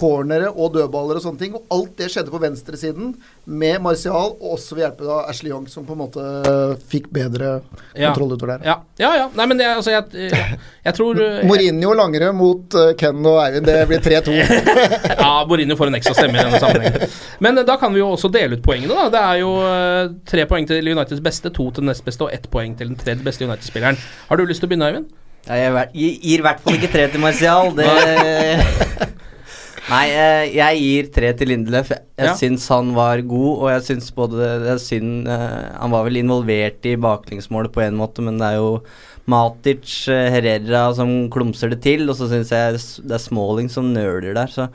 cornere og dødballer og sånne ting. Og alt det skjedde på venstresiden med Martial, og også ved hjelp av Ashley Young, som på en måte øh, fikk bedre Ja. kontroll utover der. Ja, ja. ja. Nei, men det, altså, jeg, jeg, jeg tror eh, Mourinho Langere mot øh, Ken og Eivind, det blir 3-2. Ja, Mourinho får en ekstra stemme i denne sammenhengen. Men eh, da kan vi jo også dele ut poengene, da. Det er jo eh, tre poeng til Uniteds beste, to til den nest beste og ett poeng til den tredje beste United-spilleren. Har du lyst til å begynne, Eivind? Ja, jeg gir i hvert fall ikke tre til Martial. Det Nei, eh, jeg gir tre til Lindeløf. Jeg, jeg Ja. syns han var god, og jeg syns både er synd eh, Han var vel involvert i baklengsmålet på en måte, men det er jo Matic, eh, Herrera som klumser det til, og så syns jeg det er Smalling som nøler der, så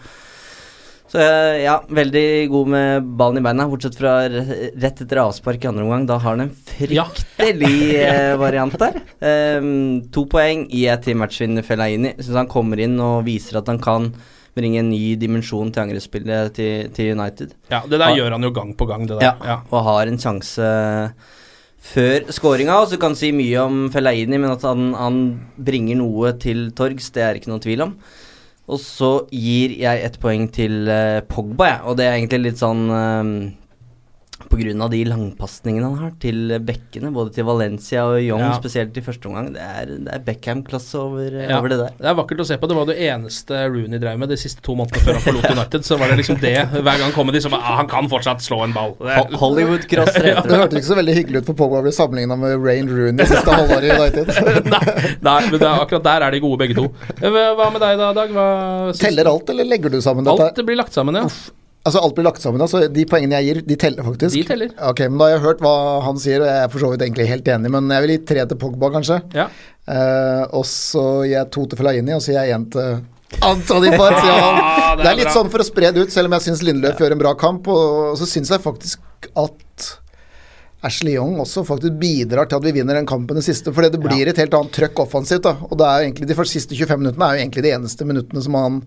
så ja, veldig god med ballen i beina, bortsett fra rett etter avspark i andre omgang. Da har han en fryktelig ja. variant der. Um, to poeng gir jeg til matchvinner Fellaini. Syns han kommer inn og viser at han kan bringe en ny dimensjon til angrepsspillet til, til United. Ja, det der Ja. gjør han jo gang på gang, det der. Ja, og har en sjanse før skåringa. Og så kan si mye om Fellaini, men at han, han bringer noe til torgs, det er ikke noen tvil om. Og så gir jeg ett poeng til uh, Pogba, jeg. Og det er egentlig litt sånn eh, på grunn av de langpasningene han har til bekkene, både til Valencia og Young, Ja. spesielt i første omgang. Det er, er Beckham-klasse over, Ja, over det der. Det er vakkert å se på. Det var det eneste Rooney drev med de siste to månedene før han forlot United. Så var det liksom det hver gang kommer kom de, så var ah, han kan fortsatt slå en ball. Det Ho- Hollywood-crosser Ja. Det hørtes ikke så veldig hyggelig ut for Pogba å bli sammenligna med Rain Rooney siste halvåret i United. nei, nei, men det er, akkurat der er de gode begge to. Eh, Hva med deg da, Dag? Hva, Teller alt, eller legger du sammen dette? Alt blir lagt sammen, ja. Altså Alt blir lagt sammen, altså de poengene jeg gir, de teller faktisk. De teller. Ok, men Da har jeg hørt hva han sier, og jeg er for så vidt egentlig helt enig, men jeg vil gi tre til Pogba, kanskje. Ja. Eh, og så gir jeg to til Fellaini, og så gir jeg én til Antony Park. Ja, det er litt bra. sånn for å spre det ut, selv om jeg syns Lindløf gjør en bra kamp. Og så syns jeg faktisk at Ashley Young også faktisk bidrar til at vi vinner den kampen den siste. For det blir et helt annet trøkk offensivt. da Og det er jo egentlig de siste 25 minuttene er jo egentlig de eneste minuttene som man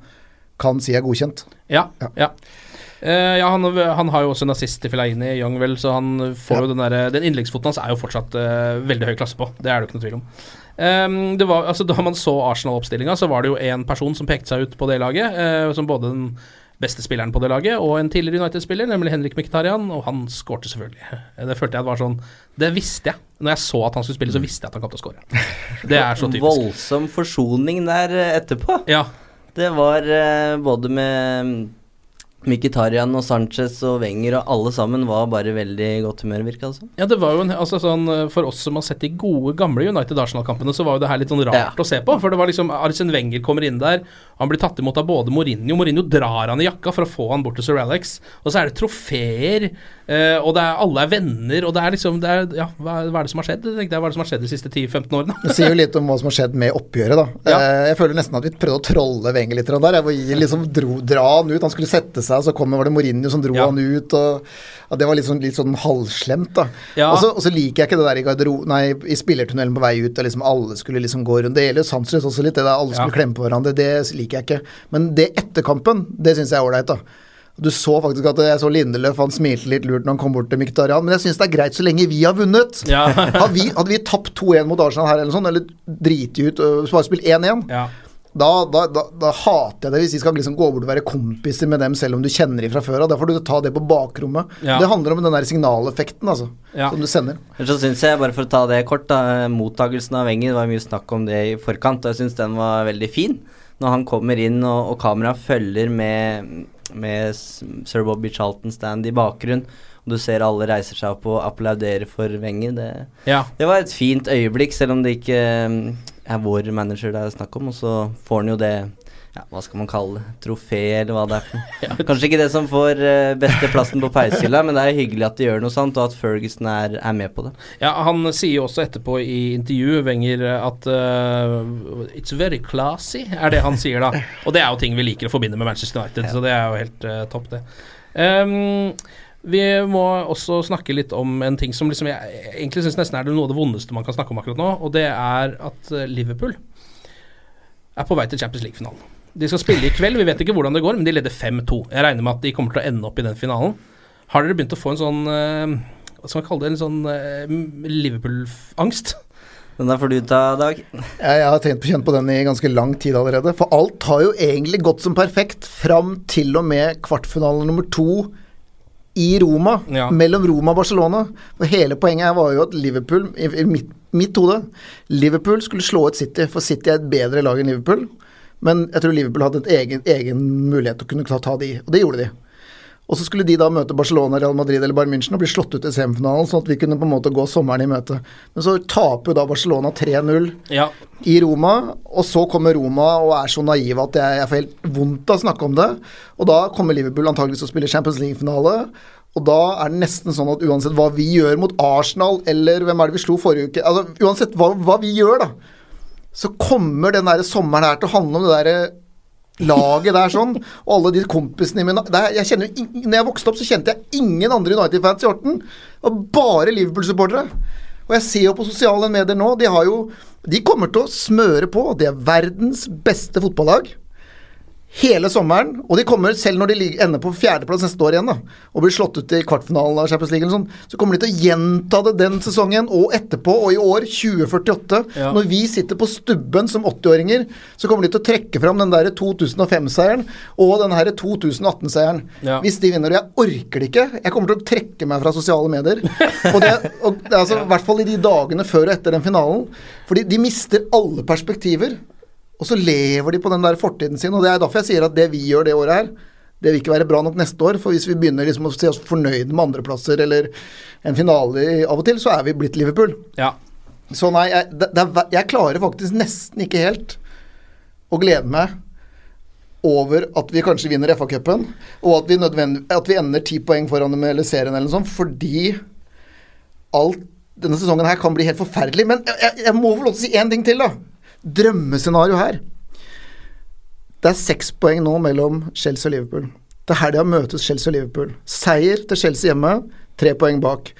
kan si er godkjent. Ja. ja. Eh, ja, han, han har jo også en assist til Fellaini, Young vel, så han får jo den der, Den innleggsfoten hans er jo fortsatt uh, veldig høy klasse på. Det er det jo ikke noe tvil om. Um, det var, altså, da man så Arsenal-oppstillinga, så var det jo én person som pekte seg ut på det laget. Uh, som både den beste spilleren på det laget og en tidligere United-spiller, nemlig Henrik Mkhitaryan, og han skårte selvfølgelig. Det følte jeg var sånn Det visste jeg. Når jeg så at han skulle spille, så visste jeg at han kom til å skåre. Det er så typisk. Voldsom forsoning der etterpå. Ja. Det var både med Mkhitaryan og Sanchez og Wenger og alle sammen var bare veldig godt humør, virka altså. Ja, det var jo en, altså sånn, eh, For oss som har sett de gode, gamle United-Arsenal-kampene, så var jo det her litt sånn rart Ja. å se på. For det var liksom Arsen Wenger kommer inn der, han blir tatt imot av både Mourinho Mourinho drar han i jakka for å få han bort til Sir Alex. Og så er det trofeer, eh, og det er, alle er venner, og det er liksom det er, Ja, hva, hva er det som har skjedd? Jeg tenkte, hva er det som har skjedd de siste 10-15 årene? Det sier jo litt om hva som har skjedd med oppgjøret, da. Ja. Eh, Jeg føler nesten at vi prøvde å trolle Wenger litt der. hvor vi liksom dro, dra han ut, han skulle sette seg, og så kom, var det Mourinho som dro Ja. han ut. Og, og det var litt sånn, litt sånn halvslemt, da. Ja. Og, så, og så liker jeg ikke det der i, gardero, nei, i spillertunnelen på vei ut, der liksom alle skulle liksom gå rundt. Det gjelder jo Sanchez også litt, det der alle skulle klemme på hverandre. Det liker jeg ikke. Men det etter kampen, det syns jeg er ålreit, da. Du så faktisk at jeg så Lindeløf, han smilte litt lurt når han kom bort til Miktarian, men jeg syns det er greit så lenge vi har vunnet. Ja. hadde, vi, hadde vi tapt 2-1 mot Arsenal her, eller sånn, eller driti ut og bare spilt 1-1, Ja. Da, da, da, da hater jeg det hvis de skal liksom gå bort og være kompiser med dem selv om du kjenner dem fra før av. Da får du ta det på bakrommet. Ja. Det handler om den der signaleffekten, altså, Ja. som du sender. Så syns jeg, bare for å ta det kort, da, mottagelsen av Wenger, det var mye snakk om det i forkant, og jeg syns den var veldig fin. Når han kommer inn og, og kameraet følger med, med sir Bobby Charlton-stand i bakgrunn, og du ser alle reiser seg opp og applauderer for Wenger, det, ja. det var et fint øyeblikk, selv om det ikke er vår manager det er snakk om, og så får han jo det ja, hva skal man kalle det? Trofé, eller hva det er. Kanskje ikke det som får uh, beste plassen på peishylla, men det er hyggelig at de gjør noe sånt, og at Ferguson er, er med på det. Ja, Han sier jo også etterpå i intervju, Wenger, at uh, It's very classy, er det han sier da. Og det er jo ting vi liker å forbinde med Manchester United, så det er jo helt uh, topp, det. Um, vi må også snakke litt om en ting som liksom jeg egentlig syns nesten er det noe av det vondeste man kan snakke om akkurat nå, og det er at uh, Liverpool er på vei til Champions League-finalen. De skal spille i kveld, vi vet ikke hvordan det går, men de leder 5-2. Jeg regner med at de kommer til å ende opp i den finalen. Har dere begynt å få en sånn uh, Hva skal man kalle det? En sånn uh, Liverpool-angst? Den der får du ta, Dag. Jeg, jeg har tenkt på kjent på den i ganske lang tid allerede. For alt har jo egentlig gått som perfekt fram til og med kvartfinale nummer to i Roma. Ja. Mellom Roma og Barcelona. For hele poenget her var jo at Liverpool, i, mitt, mitt hode Liverpool skulle slå ut City, for City er et bedre lag enn Liverpool. Men jeg tror Liverpool hadde en egen, egen mulighet til å kunne ta, ta de, og det gjorde de. Og så skulle de da møte Barcelona, Real Madrid eller Bayern München og bli slått ut i semifinalen, sånn at vi kunne på en måte gå sommeren i møte. Men så taper jo da Barcelona 3-0 Ja. i Roma, og så kommer Roma og er så naive at jeg, jeg får helt vondt av å snakke om det. Og da kommer Liverpool antageligvis til å spille Champions League-finale. Og da er det nesten sånn at uansett hva vi gjør mot Arsenal, eller hvem er det vi slo forrige uke altså Uansett hva, hva vi gjør, da, så kommer den der sommeren her til å handle om det derre laget der sånn, og alle de kompisene mine jeg kjenner, Når jeg vokste opp, så kjente jeg ingen andre United-fans i Horten. Og bare Liverpool-supportere. Og jeg ser jo på sosiale medier nå, de har jo De kommer til å smøre på. Det er verdens beste fotballag. Hele sommeren, og de kommer selv når de ender på fjerdeplass neste år igjen, da, og blir slått ut i kvartfinalen av Champions League sånn, så kommer de til å gjenta det den sesongen og etterpå, og i år, 2048. Ja. Når vi sitter på stubben som 80-åringer, så kommer de til å trekke fram den der 2005-seieren og den her 2018-seieren. Ja. Hvis de vinner, og jeg orker det ikke. Jeg kommer til å trekke meg fra sosiale medier. Og det, og altså, I hvert fall i de dagene før og etter den finalen. Fordi de mister alle perspektiver. Og så lever de på den der fortiden sin. Og det er derfor jeg sier at det vi gjør det året her, det vil ikke være bra nok neste år. For hvis vi begynner liksom å se oss fornøyd med andreplasser eller en finale av og til, så er vi blitt Liverpool. Ja. Så nei, jeg, det, det jeg klarer faktisk nesten ikke helt å glede meg over at vi kanskje vinner FA-cupen, og at vi, at vi ender ti poeng foran dem eller serien eller noe sånt, fordi alt denne sesongen her kan bli helt forferdelig. Men jeg, jeg, jeg må få lov til å si én ting til, da. Drømmescenario her. Det er seks poeng nå mellom Chelsea og Liverpool. Til helga møtes Chelsea og Liverpool. Seier til Chelsea hjemme, tre poeng bak.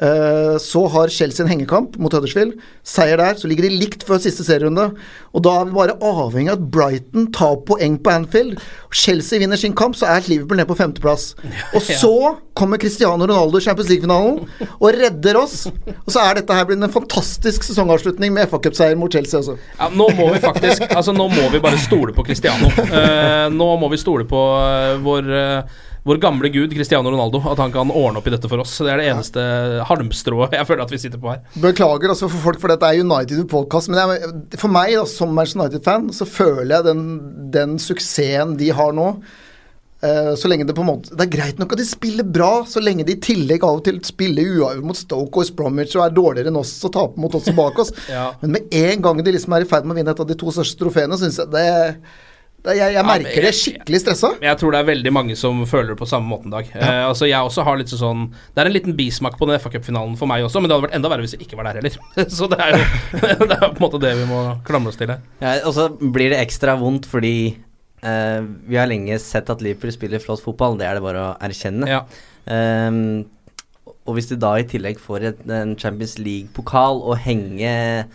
Eh, Så har Chelsea en hengekamp mot Huddersfield. Seier der, så ligger de likt før siste serierunde. Og da er vi bare avhengig av at Brighton tar poeng på Anfield. Chelsea vinner sin kamp, så er Liverpool nede på femteplass. Og så kommer Cristiano Ronaldo i Champions League-finalen og redder oss. Og så er dette her blitt en fantastisk sesongavslutning med FA-cupseier mot Chelsea også. Ja, nå må vi faktisk Altså nå må vi bare stole på Cristiano. Uh, nå må vi stole på eh, vår, eh, vår gamle gud Cristiano Ronaldo. At han kan ordne opp i dette for oss. Det er det eneste halmstrået jeg føler at vi sitter på her. Beklager altså for folk, for dette er United-podkast, men jeg, for meg da, som Manchester United-fan, så føler jeg den, den suksessen de har nå eh, så lenge Det på en måte Det er greit nok at de spiller bra, så lenge de i tillegg av og til spiller uavgjort mot Stoke og Bromwich og er dårligere enn oss og taper mot oss og bak oss. Ja. Men med en gang de liksom er i ferd med å vinne et av de to største trofeene, syns jeg det jeg, jeg merker jeg- det skikkelig stressa. Jeg tror det er veldig mange som føler det på samme måten, Dag. Eh, altså Jeg også har litt sånn Det er en liten bismak på den FA Cup-finalen for meg også, men det hadde vært enda verre hvis jeg ikke var der heller. Så det er jo det er på en måte det vi må klamre oss til her. Ja, og så blir det ekstra vondt fordi eh, vi har lenge sett at Liverpool spiller flott fotball, det er det bare å erkjenne. Ja. Um, og hvis du da i tillegg får et, en Champions League-pokal å henge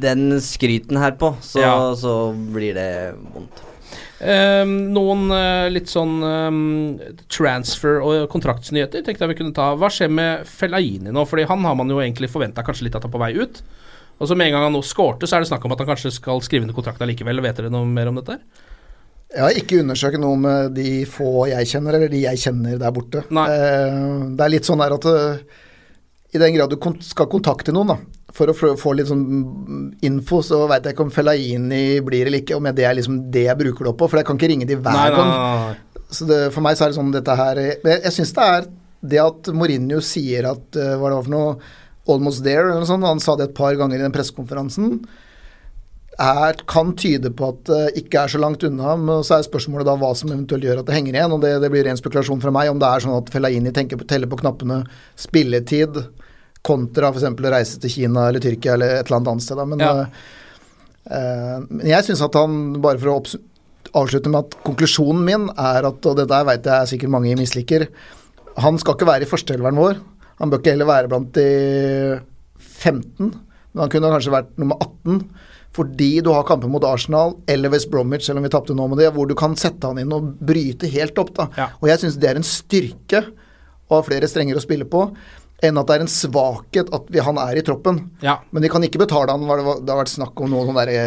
den skryten her på, så, Ja. så blir det vondt. Um, noen uh, litt sånn um, transfer- og kontraktsnyheter tenkte jeg vi kunne ta. Hva skjer med Fellaini nå? Fordi han har man jo egentlig forventa kanskje litt at er på vei ut. Og så med en gang han nå skårte, så er det snakk om at han kanskje skal skrive under kontrakt likevel. Vet dere noe mer om dette? Jeg har ikke undersøkt noe med de få jeg kjenner, eller de jeg kjenner der borte. Uh, det er litt sånn der at uh, i den grad du kont skal kontakte noen, da, for å få, litt sånn info, så veit jeg ikke om Fellaini blir eller ikke, om det er liksom det jeg bruker det opp på, for jeg kan ikke ringe de hver gang. Så det, for meg så er det sånn dette her jeg, jeg syns det er det at Mourinho sier at eh, Hva det var for noe Almost there, eller noe sånt. Han sa det et par ganger i den pressekonferansen. Er, kan tyde på at det ikke er så langt unna, men så er spørsmålet da hva som eventuelt gjør at det henger igjen. og Det, det blir ren spekulasjon fra meg om det er sånn at Fellaini tenker på, teller på knappene spilletid kontra f.eks. å reise til Kina eller Tyrkia eller et eller annet annet sted. Men, Ja. eh, men jeg syns at han, bare for å avslutte med at konklusjonen min er at, og det der veit jeg sikkert mange misliker, han skal ikke være i førsteelveren vår. Han bør ikke heller være blant de 15, men han kunne kanskje vært nummer 18. Fordi du har kamper mot Arsenal eller West Bromwich, selv om vi tapte nå med det, hvor du kan sette han inn og bryte helt opp. da. Og jeg syns det er en styrke å ha flere strenger å spille på, enn at det er en svakhet at vi, han er i troppen. Ja. Men de kan ikke betale han, det, det har vært snakk om noe sånn derre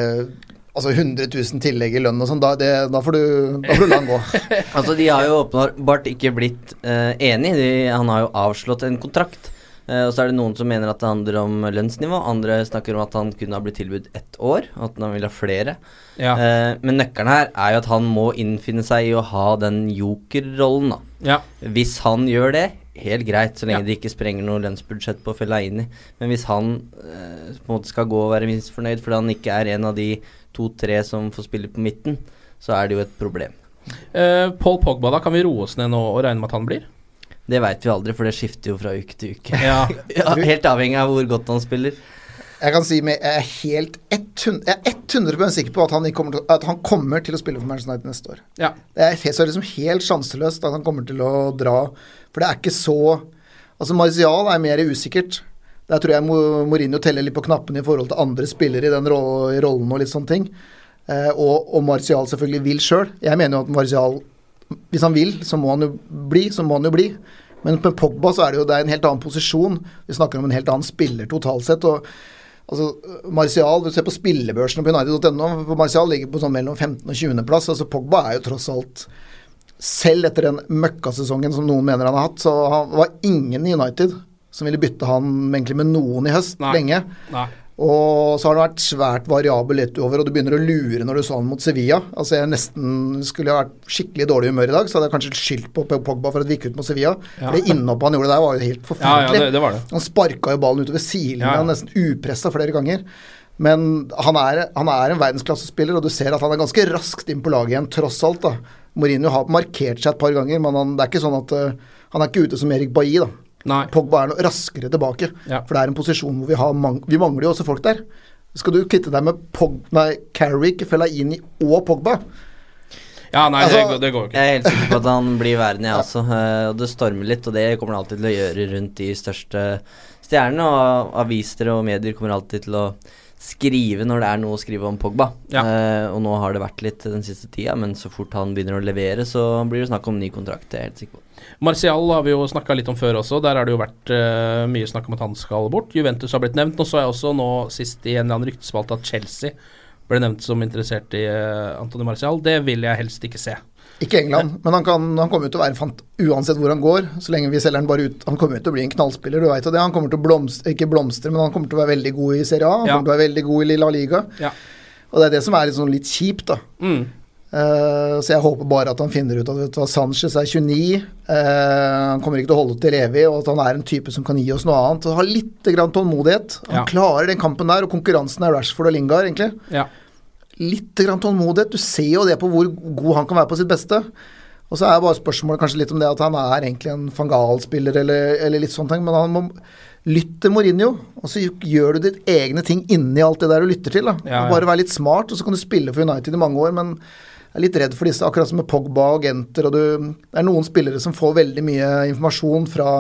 Altså 100 000 tillegg i lønn og sånn, da, da, får du- da får du la han gå. Altså, de har jo åpenbart ikke blitt uh, enige. De, han har jo avslått en kontrakt. Uh, og så er det noen som mener at det handler om lønnsnivå. Andre snakker om at han kunne ha blitt tilbudt ett år, at han vil ha flere. Ja. Uh, men nøkkelen her er jo at han må innfinne seg i å ha den jokerrollen, da. Ja. Hvis han gjør det, helt greit, så lenge de ikke sprenger noe lønnsbudsjett på Fellaini. Men hvis han eh, på en måte skal gå og være minst fornøyd fordi han ikke er en av de to-tre som får spille på midten, så er det jo et problem. Eh, Paul Pogba, da kan vi roe oss ned nå og regne med at han blir? Det veit vi aldri, for det skifter jo fra uke til uke. Ja. Ja, helt avhengig av hvor godt han spiller. Jeg kan si med, jeg er helt 100, jeg er 100 sikker på at han, kommer til, at han kommer til å spille for Manchester United neste år. Ja. Det er, så er liksom helt sjanseløst at han kommer til å dra. For det er ikke så Altså, Martial er mer usikkert. Der tror jeg Mourinho teller litt på knappene i forhold til andre spillere i den rollen og litt sånne ting. Eh, og, og Martial selvfølgelig vil sjøl. Jeg mener jo at Martial, hvis han vil, så må han jo bli, så må han jo bli. Men med Pogba så er det jo det er en helt annen posisjon. Vi snakker om en helt annen spiller totalt sett. og altså Martial, Hvis du ser på spillebørsene på United.no, på Martial ligger på sånn mellom 15. og 20. plass. altså Pogba er jo tross alt Selv etter den møkkasesongen som noen mener han har hatt, så han var ingen i United som ville bytte han egentlig med noen i høst Nei. lenge. Nei. Og så har det vært svært variabel utover, og du begynner å lure når du så han mot Sevilla. Altså jeg nesten Skulle ha vært skikkelig dårlig humør i dag, så hadde jeg kanskje skyldt på Pogba for at vi gikk ut mot Sevilla. Ja. For det innhoppet han gjorde der, var jo helt Ja, forferdelig. ja, det, det var det. Han sparka jo ballen utover sidelinja, Ja, ja. nesten upressa flere ganger. Men han er, han er en verdensklassespiller, og du ser at han er ganske raskt inn på laget igjen, tross alt. da. Mourinho har markert seg et par ganger, men han, det er ikke sånn at uh, han er ikke ute som Erik Bailly. da. Nei. Pogba er noe raskere tilbake, Ja. for det er en posisjon hvor vi har mang vi mangler jo også folk der. Skal du kvitte deg med Pog nei, Carrick, Fellaini og Pogba? Ja, nei, Altså, det, går- det går ikke. Jeg er helt sikker på at han blir værende, jeg også. Eh, og det stormer litt, og det kommer han alltid til å gjøre rundt de største stjernene. Og aviser og medier kommer alltid til å skrive når det er noe å skrive om Pogba. Ja. Eh, og nå har det vært litt den siste tida, men så fort han begynner å levere, så blir det snakk om ny kontrakt. Det er jeg helt sikker på. Martial har vi jo snakka litt om før også. Der har det jo vært uh, mye snakk om at han skal bort. Juventus har blitt nevnt. Nå så jeg også nå sist i en eller annen ryktespalte at Chelsea ble nevnt som interessert i uh, Antony Martial. Det vil jeg helst ikke se. Ikke England, men han, kan, han kommer jo til å være fant uansett hvor han går. Så lenge vi selger han bare ut Han kommer jo til å bli en knallspiller, du veit jo det. Han kommer til å blomstre, ikke blomstre, men han kommer til å være veldig god i Serie A. Han Ja. kommer til å være veldig god i La Liga. Ja. Og det er det som er litt, sånn litt kjipt, da. Mm. Eh, så jeg håper bare at han finner ut at vet du hva, Sanchez er 29. Uh, han kommer ikke til å holde til evig, og at han er en type som kan gi oss noe annet. Og ha litt grann tålmodighet. Han Ja. klarer den kampen der, og konkurransen er Rashford og Lingard, egentlig. Ja. Litt grann tålmodighet. Du ser jo det på hvor god han kan være på sitt beste. Og så er bare spørsmålet kanskje litt om det at han er egentlig en Fangal-spiller eller, eller litt sånne ting, men han må lytte til Mourinho, og så gjør du ditt egne ting inni alt det der du lytter til. da. Ja, ja. Bare vær litt smart, og så kan du spille for United i mange år, men er litt redd for disse, akkurat som med Pogba og agenter, og du Det er noen spillere som får veldig mye informasjon fra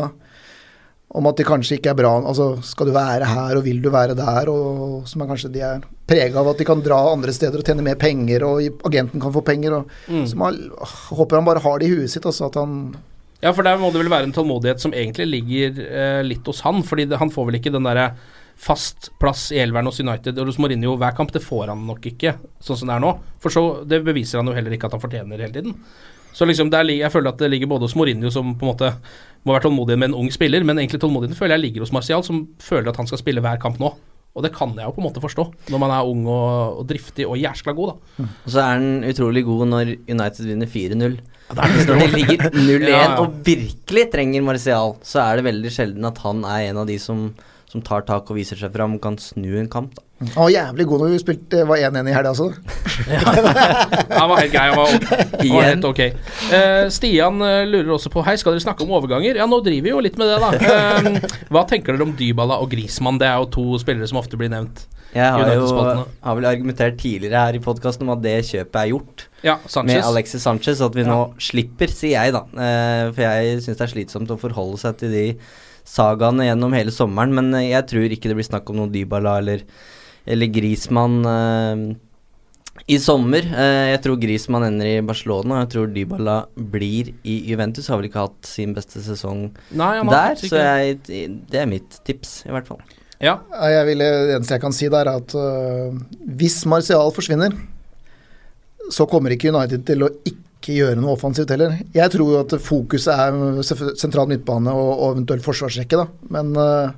om at de kanskje ikke er bra Altså, skal du være her, og vil du være der? Og som er kanskje de er prega av at de kan dra andre steder og tjene mer penger, og agenten kan få penger. Og, Mm. Så man håper han bare har det i huet sitt, altså at han Ja, for der må det vel være en tålmodighet som egentlig ligger eh, litt hos han. Fordi det, han får vel ikke den derre fast plass i elveren hos United og hos Mourinho hver kamp. Det får han nok ikke, sånn som det er nå. For så, det beviser han jo heller ikke at han fortjener hele tiden. Så liksom der, jeg føler at det ligger både hos Mourinho, som på en måte må være tålmodig med en ung spiller, men egentlig tålmodigheten føler jeg ligger hos Martial, som føler at han skal spille hver kamp nå. Og det kan jeg jo på en måte forstå, når man er ung og, og driftig og jæskla god, da. Og så er han utrolig god når United vinner 4-0. Når det ligger 0-1 Ja, ja. og virkelig trenger Martial, så er det veldig sjelden at han er en av de som, som tar tak og viser seg fram og kan snu en kamp. Da. Han var jævlig god når vi spilte var 1-1 i helga også. Han var helt grei. Han var, han var helt ok. Uh, Stian eh, lurer også på Hei, skal dere snakke om overganger? Ja, nå driver vi jo litt med det, da. Uh, hva tenker dere om Dybala og Grismann? Det er jo to spillere som ofte blir nevnt. Jeg har jo har vel argumentert tidligere her i podkasten om at det kjøpet er gjort Ja, med Alexis Sanchez, at vi nå slipper, sier jeg, da. Uh, for jeg syns det er slitsomt å forholde seg til de sagaene gjennom hele sommeren. Men eh, jeg tror ikke det blir snakk om noe Dybala eller, eller Grismann eh, i sommer. Eh, jeg tror Grismann ender i Barcelona, og jeg tror Dybala blir i Juventus. Har vel ikke hatt sin beste sesong Nei, der, så jeg, det er mitt tips, i hvert fall. Ja. Ja, Jeg vil, det eneste jeg kan si der, er at øh, hvis Martial forsvinner, så kommer ikke United til å ikke gjøre noe offensivt heller. Jeg tror jo at fokuset er sentral midtbane og, og eventuelt forsvarsrekke, da. Men uh,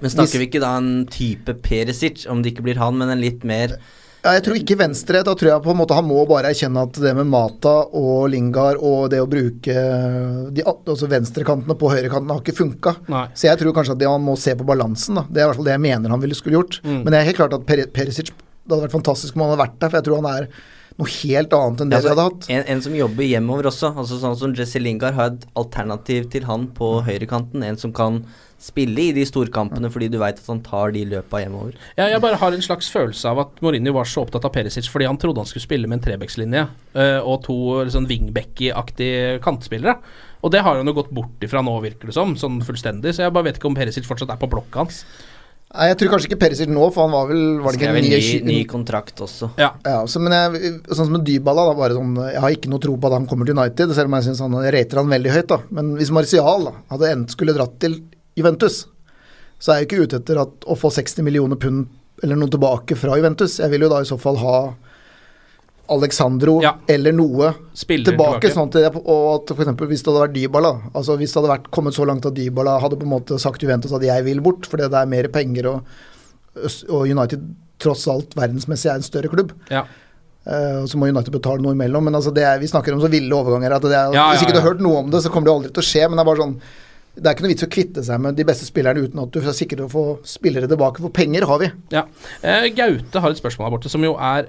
Men snakker Hvis- vi ikke da en type Perisic, om det ikke blir han, men en litt mer ja, jeg tror ikke venstre. Da tror jeg på en måte han må bare erkjenne at det med Mata og Lingard og det å bruke de an- altså venstrekantene på høyrekanten har ikke funka. Så jeg tror kanskje at det han må se på balansen. da. Det er i hvert fall det jeg mener han ville skulle gjort. Mm. Men det er helt klart at Per Perisic Det hadde vært fantastisk om han hadde vært der, for jeg tror han er noe helt annet enn det Altså, de hadde hatt. En, en som jobber hjemover også, altså sånn som Jesse Lingard har et alternativ til han på høyrekanten. En som kan spille i de storkampene fordi du veit at han tar de løpa hjemover. Ja, jeg bare har en slags følelse av at Mourinho var så opptatt av Perisic fordi han trodde han skulle spille med en trebekslinje uh, og to sånn wingbacky-aktige kantspillere. Og det har han jo gått bort ifra nå, virker det som, sånn fullstendig. Så jeg bare vet ikke om Perisic fortsatt er på blokka hans. Nei, jeg tror kanskje ikke Perisic nå, for han var vel var det ikke Skrev en ny, ny kontrakt også. Ja. Ja, så, men jeg, sånn som med Dybala, da, bare sånn, jeg har ikke noe tro på at han kommer til United, selv om jeg synes han jeg rater han veldig høyt. da. Men hvis Martial da, hadde endt skulle dratt til Juventus, så er jeg ikke ute etter at, å få 60 millioner pund eller noe tilbake fra Juventus. Jeg vil jo da i så fall ha Alexandro Ja. eller noe tilbake. tilbake. sånn at og at eksempel hvis det hadde vært Dybala altså Hvis det hadde vært kommet så langt at Dybala hadde på en måte sagt Juventus at jeg vil bort fordi det er mer penger og, og United tross alt verdensmessig er en større klubb. Ja. Uh, så må United betale noe imellom. Men altså det er, vi snakker om så ville overganger at det er, Ja, hvis ikke du har hørt noe om det, så kommer det aldri til å skje. Men det er bare sånn Det er ikke noe vits å kvitte seg med de beste spillerne uten at du er sikker på å få spillere tilbake, for penger har vi. Ja. Eh, Gaute har et spørsmål her borte som jo er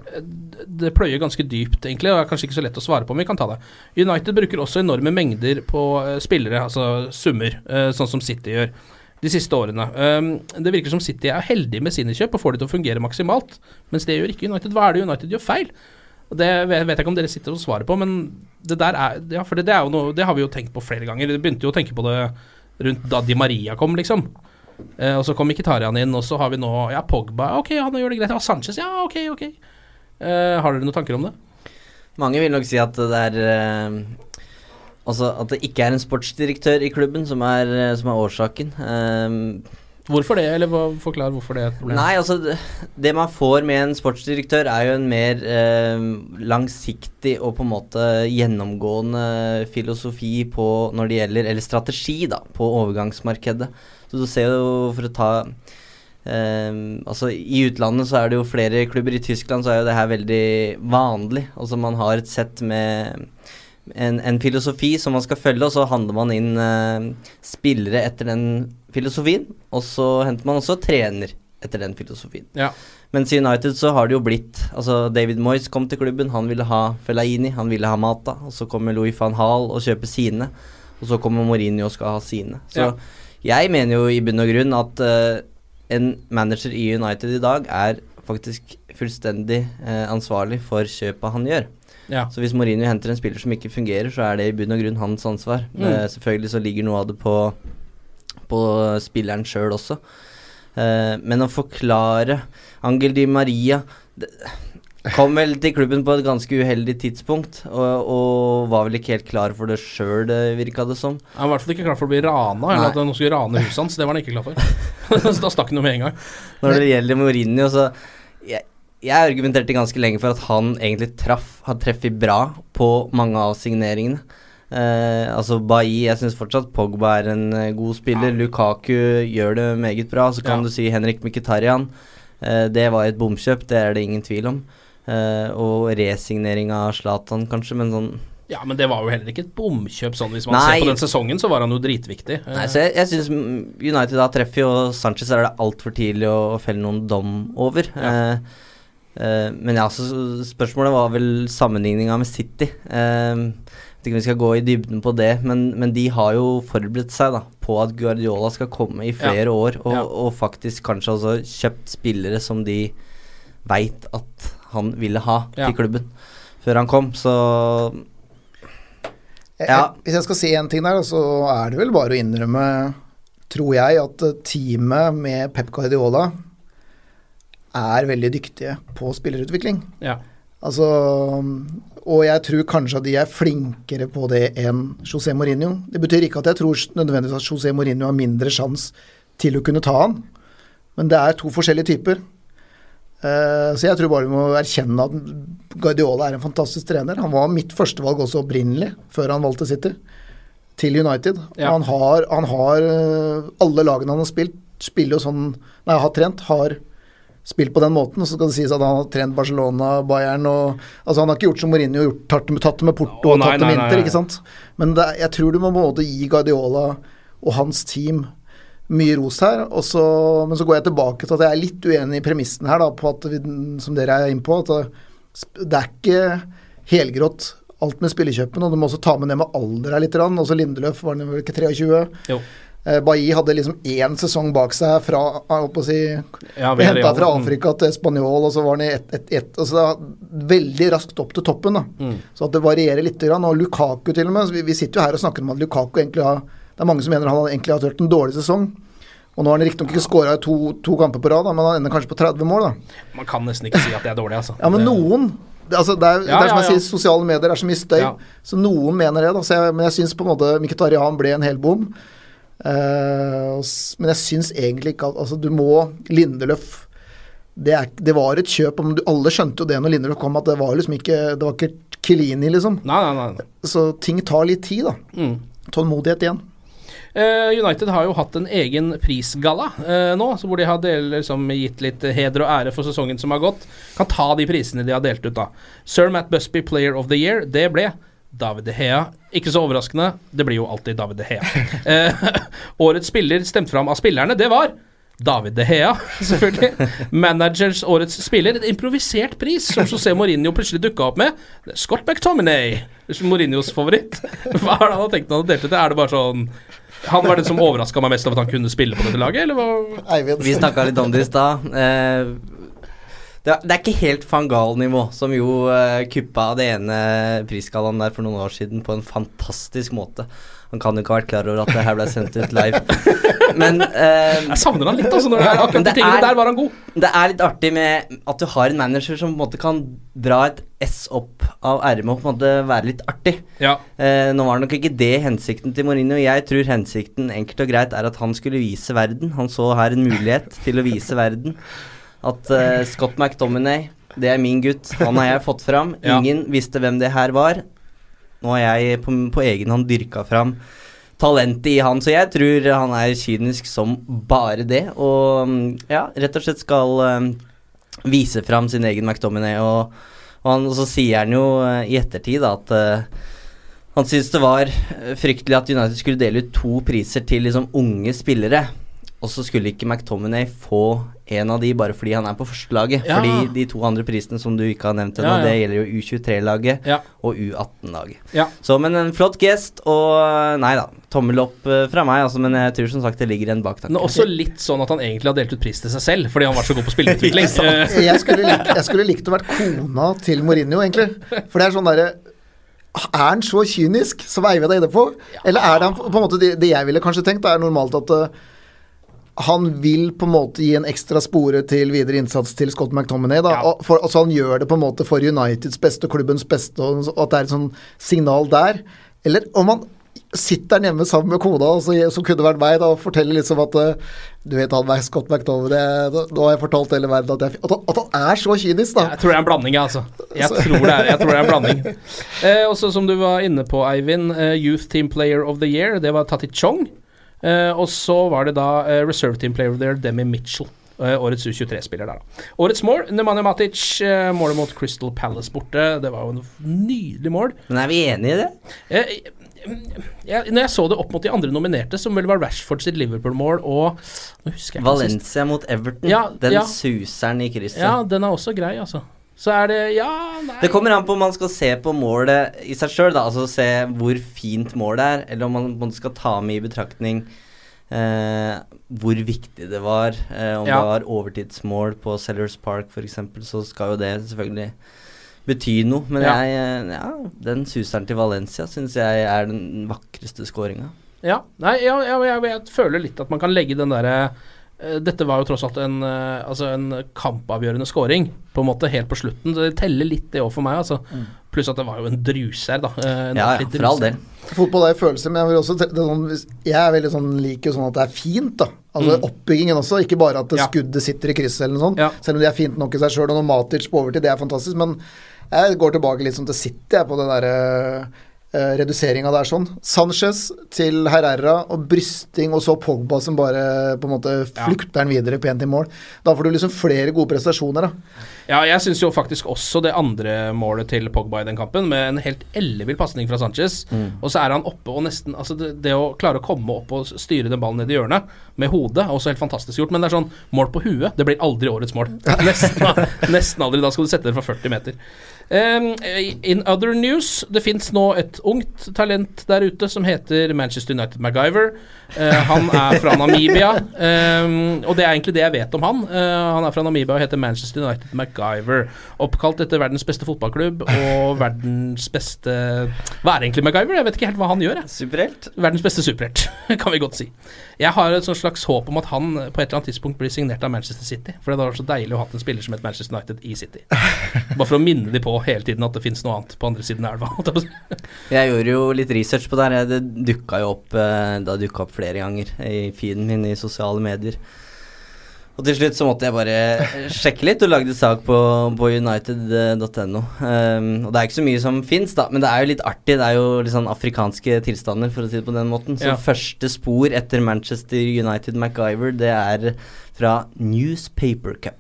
Det pløyer ganske dypt, egentlig, og er kanskje ikke så lett å svare på, men vi kan ta det. United bruker også enorme mengder på eh, spillere, altså summer, eh, sånn som City gjør. De siste årene. Um, det virker som City er heldig med sine kjøp og får det til å fungere maksimalt, mens det gjør ikke United. Hva er det United gjør feil? Og Det vet jeg ikke om dere sitter og svarer på, men det der er Ja, for det, det er jo noe Det har vi jo tenkt på flere ganger. Vi begynte jo å tenke på det rundt da Di Maria kom, liksom. Eh, og så kom Iketarian inn, og så har vi nå Ja, Pogba, ok, han gjør det greit. Ja, Sanchez, ja, ok, ok. Eh, har dere noen tanker om det? Mange vil nok si at det er eh, Altså at det ikke er en sportsdirektør i klubben som er, eh, som er årsaken. Eh, Hvorfor det, eller hva, forklar hvorfor det er et problem. Nei, altså det, det man får med en sportsdirektør, er jo en mer eh, langsiktig og på en måte gjennomgående filosofi på når det gjelder Eller strategi, da, på overgangsmarkedet. Så du ser jo, for å ta Um, Altså I utlandet så er det jo flere klubber. I Tyskland så er jo det her veldig vanlig. Altså man har et sett med en, en filosofi som man skal følge, og så handler man inn uh, spillere etter den filosofien. Og så henter man også trener etter den filosofien. Ja. Mens i United så har det jo blitt Altså David Moyes kom til klubben, han ville ha Fellaini, han ville ha Mata. Og så kommer Louis van Hall og kjøper sine. Og så kommer Mourinho og skal ha sine. Så Ja. jeg mener jo i bunn og grunn at uh, en manager i United i dag er faktisk fullstendig uh, ansvarlig for kjøpet han gjør. Ja. Så hvis Mourinho henter en spiller som ikke fungerer, så er det i bunn og grunn hans ansvar. Mm. Uh, selvfølgelig så ligger noe av det på, på spilleren sjøl også. Uh, men å forklare Angel Di Maria det, Kom vel til klubben på et ganske uheldig tidspunkt, og, og var vel ikke helt klar for det sjøl, virka det som. Han var i hvert fall ikke klar for å bli rana, eller Nei. at noen skulle rane huset hans. Det var han ikke klar for. da stakk han jo med en gang. Når det gjelder Mourinho, så jeg, jeg argumenterte ganske lenge for at han egentlig traff har treffet bra på mange av signeringene. Eh, altså Bailly, jeg syns fortsatt Pogba er en eh, god spiller. Lukaku gjør det meget bra. Så kan Ja. du si Henrik Mkhitaryan. Eh, det var et bomkjøp, det er det ingen tvil om. Eh, og resignering av Zlatan, kanskje, men sånn Ja, men det var jo heller ikke et bomkjøp sånn. Hvis man Nei. ser på den sesongen, så var han jo dritviktig. Nei, så jeg, jeg syns United da treffer, jo Sanchez er det altfor tidlig å, å felle noen dom over. Eh, eh, men ja, så spørsmålet var vel sammenligninga med City. Eh, vet ikke om vi skal gå i dybden på det, men, men de har jo forberedt seg da på at Guardiola skal komme i flere Ja. år, og, Ja. og faktisk kanskje også kjøpt spillere som de veit at han ville ha Ja. til klubben før han kom, så Ja. hvis jeg skal si en ting der, så er det vel bare å innrømme, tror jeg, at eh, teamet med Pep Guardiola er veldig dyktige på spillerutvikling. Ja. Altså Og jeg tror kanskje at de er flinkere på det enn José Mourinho. Det betyr ikke at jeg tror nødvendigvis at José Mourinho har mindre sjanse til å kunne ta han, men det er to forskjellige typer. Eh, så jeg tror bare vi må erkjenne at Guardiola er en fantastisk trener. Han var mitt førstevalg også opprinnelig, før han valgte City, til United. Ja. Han har, han har eh, Alle lagene han har spilt, spiller jo sånn Nei, har trent, har spilt på den måten. Og så skal det sies at han har trent Barcelona, Bayern og Altså, han har ikke gjort som Mourinho gjort, tatt det med- tatt det med Porto Å, og tatt det nei, med Inter, ikke sant. Men er- jeg tror du må både gi Guardiola og hans team mye ros her. Og så, men så går jeg tilbake til at jeg er litt uenig i premissen her, da, på at vi, som dere er inne på, at det, det er ikke helgrått alt med spillekjøpen, og du må også ta med ned med alder her litt. Også Lindeløf var vel ikke 23? Jo. Eh, Bailly hadde liksom én sesong bak seg fra å si, Ja, henta fra. Afrika til Spanjol, og så var han i ett et, et, altså Veldig raskt opp til toppen. Mm. Så at det varierer litt. Og Lukaku til og med. Vi, vi sitter jo her og snakker om at Lukaku egentlig har Det er mange som mener han egentlig har hatt en dårlig sesong. Og nå har han riktignok ikke skåra i to, to kamper på rad, da, men han ender kanskje på 30 mål. da. Man kan nesten ikke si at det er dårlig, altså. Ja, men noen altså, det, er, Ja, det er som jeg ja. sier, sosiale medier er så mye støy, Ja. så noen mener det. Da, så jeg, men jeg syns på en måte Mkhitaryan ble en hel bom. Eh, men jeg syns egentlig ikke at Altså, du må Lindeløf det, er, det var et kjøp, om du, alle skjønte jo det når Lindeløf kom, at det var liksom ikke Det var ikke Kilini, liksom. Nei, nei, nei. Så ting tar litt tid, da. Mm. Tålmodighet igjen. Eh, United har jo hatt en egen prisgalla eh, nå, så hvor de har del, liksom, gitt litt heder og ære for sesongen som har gått. Kan ta de prisene de har delt ut, da. Sir Matt Busby Player of the Year, det ble David De Hea. Ikke så overraskende, det blir jo alltid David De Hea. Eh, årets spiller stemt fram av spillerne, det var David De Hea, selvfølgelig. Managers årets spiller, en improvisert pris som José Mourinho plutselig dukka opp med. Scott McTominay, Mourinhos favoritt. Hva er det han har tenkt når han har delt ut det? Er det bare sånn Han var den som overraska meg mest av at han kunne spille på dette laget, eller hva? Vi snakka litt om det i stad. Eh, det, er- det er ikke helt van Gaal-nivå, som jo uh, kuppa det ene prisgallaen der for noen år siden på en fantastisk måte. Han kan jo ikke ha vært klar over at det her ble sendt ut live. Men uh, Jeg savner han litt, altså. Når det er akkurat de det tingene er- der var han god. det er litt artig med at du har en manager som på en måte kan dra et S opp av ermet og på en måte være litt artig. Ja. Uh, nå var nok ikke det hensikten til Mourinho. Jeg tror hensikten enkelt og greit er at han skulle vise verden. Han så her en mulighet til å vise verden at uh, Scott McDominay, det er min gutt. Han har jeg fått fram. Ja. Ingen visste hvem det her var. Nå har jeg på, på egen hånd dyrka fram talentet i han, så jeg tror han er kynisk som bare det. Og mm, ja, rett og slett skal eh, vise fram sin egen McDominay. Og, og, han, og så sier han jo uh, i ettertid da, at uh, han syntes det var fryktelig at United skulle dele ut to priser til liksom unge spillere. Og så skulle ikke McTominay få en av de bare fordi han er på førstelaget. Ja. Fordi de to andre prisene som du ikke har nevnt ennå, Ja, ja. det gjelder jo U23-laget Ja. og U18-laget. Ja. Så, men en flott gest, og nei da, tommel opp eh, fra meg, altså, men jeg tror som sagt det ligger en baktanke. Men også litt sånn at han egentlig har delt ut pris til seg selv, fordi han var så god på spilleutvikling. Eh, Jeg skulle, lik, jeg skulle likt å vært kona til Mourinho, egentlig. For det er sånn derre Er han så kynisk, som Eivind er inne på? Eller er det han på en måte det, det jeg ville kanskje tenkt, er normalt at eh, han vil på en måte gi en ekstra spore til videre innsats til Scott McTominay. Da, Ja. og for, altså han gjør det på en måte for Uniteds beste og klubbens beste, og, og at det er et sånn signal der. Eller om han sitter der hjemme sammen med kona, altså, så, som kunne vært meg, da, og forteller liksom at eh, Du vet han er Scott McTominay, da- nå har jeg fortalt hele verden at, jeg, at, han, at han er så kynisk, da. Jeg tror det er en blanding, altså. Jeg tror det er, jeg tror det er en blanding. Eh, også som du var inne på, Eivind, eh, Youth Team Player of the Year, det var Tati Chong. Eh, og så var det da eh, Reserve Team Player there, Demi Mitchell. eh, årets U23-spiller der, da. Årets mål, Nemanja Matic. målet mot Crystal Palace borte. Det var jo en nydelig mål. Men er vi enige i det? Eh, jeg, når jeg så det opp mot de andre nominerte, som vel var Rashford sitt Liverpool-mål og ikke sist. Valencia mot Everton. Ja, den ja. suseren i krysset. Ja, den er også grei, altså. Så er det Ja, nei Det kommer an på om man skal se på målet i seg sjøl, altså se hvor fint målet er, eller om man, man skal ta med i betraktning eh, hvor viktig det var. Eh, om Ja. det var overtidsmål på Sellers Park f.eks., så skal jo det selvfølgelig bety noe. Men Ja. jeg, eh, ja, den suseren til Valencia syns jeg er den vakreste skåringa. Ja, nei, ja, jeg, jeg føler litt at man kan legge den derre Dette var jo tross alt en, eh, altså en kampavgjørende scoring, på en måte, helt på slutten. Så Det teller litt, det òg, for meg. altså. Pluss at det var jo en druser, da. eh, en Ja, ja, for all del. Fotball er følelser, men jeg, vil også, det er sånn, jeg er veldig sånn, liker jo sånn at det er fint. da. Altså Mm. Oppbyggingen også, ikke bare at det Ja. skuddet sitter i krysset eller noe sånt. Ja. Selv om det er fint nok i seg sjøl, og når Matic på overtid, det er fantastisk. Men jeg går tilbake litt sånn til City, jeg, på den derre uh, reduseringa der sånn. Sanchez til Herrera og brysting, og så Pogba som bare på en måte Ja. flukter den videre pent i mål. Da får du liksom flere gode prestasjoner, da. Ja, jeg syns jo faktisk også det andre målet til Pogba i den kampen, med en helt ellevill pasning fra Sanchez. Og så er han oppe og nesten Altså, det, det å klare å komme opp og styre den ballen ned i hjørnet med hodet, er også helt fantastisk gjort. Men det er sånn mål på huet, det blir aldri årets mål. Nesten, nesten aldri. Da skal du sette det fra 40 meter. Um, in other news, det fins nå et ungt talent der ute som heter Manchester United MacGyver. Uh, han er fra Namibia, um, og det er egentlig det jeg vet om han. Uh, han er fra Namibia og heter Manchester United MacGyver. Oppkalt etter verdens beste fotballklubb og verdens beste Hva er egentlig MacGyver? Jeg vet ikke helt hva han gjør. Superhelt? Verdens beste superhelt, kan vi godt si. Jeg har et slags håp om at han på et eller annet tidspunkt blir signert av Manchester City. For det hadde vært så deilig å ha en spiller som het Manchester United i City. Bare for å minne de på hele tiden at det fins noe annet på andre siden av elva. jeg gjorde jo litt research på det her. Det dukka jo opp eh, Det opp flere ganger i feeden min i sosiale medier. Og til slutt så måtte jeg bare sjekke litt, og lagde sak på, på united.no. Um, og det er ikke så mye som fins, da, men det er jo litt artig. Det er jo litt sånn afrikanske tilstander, for å si det på den måten. Så Ja. første spor etter Manchester United MacGyver, det er fra Newspaper Cup.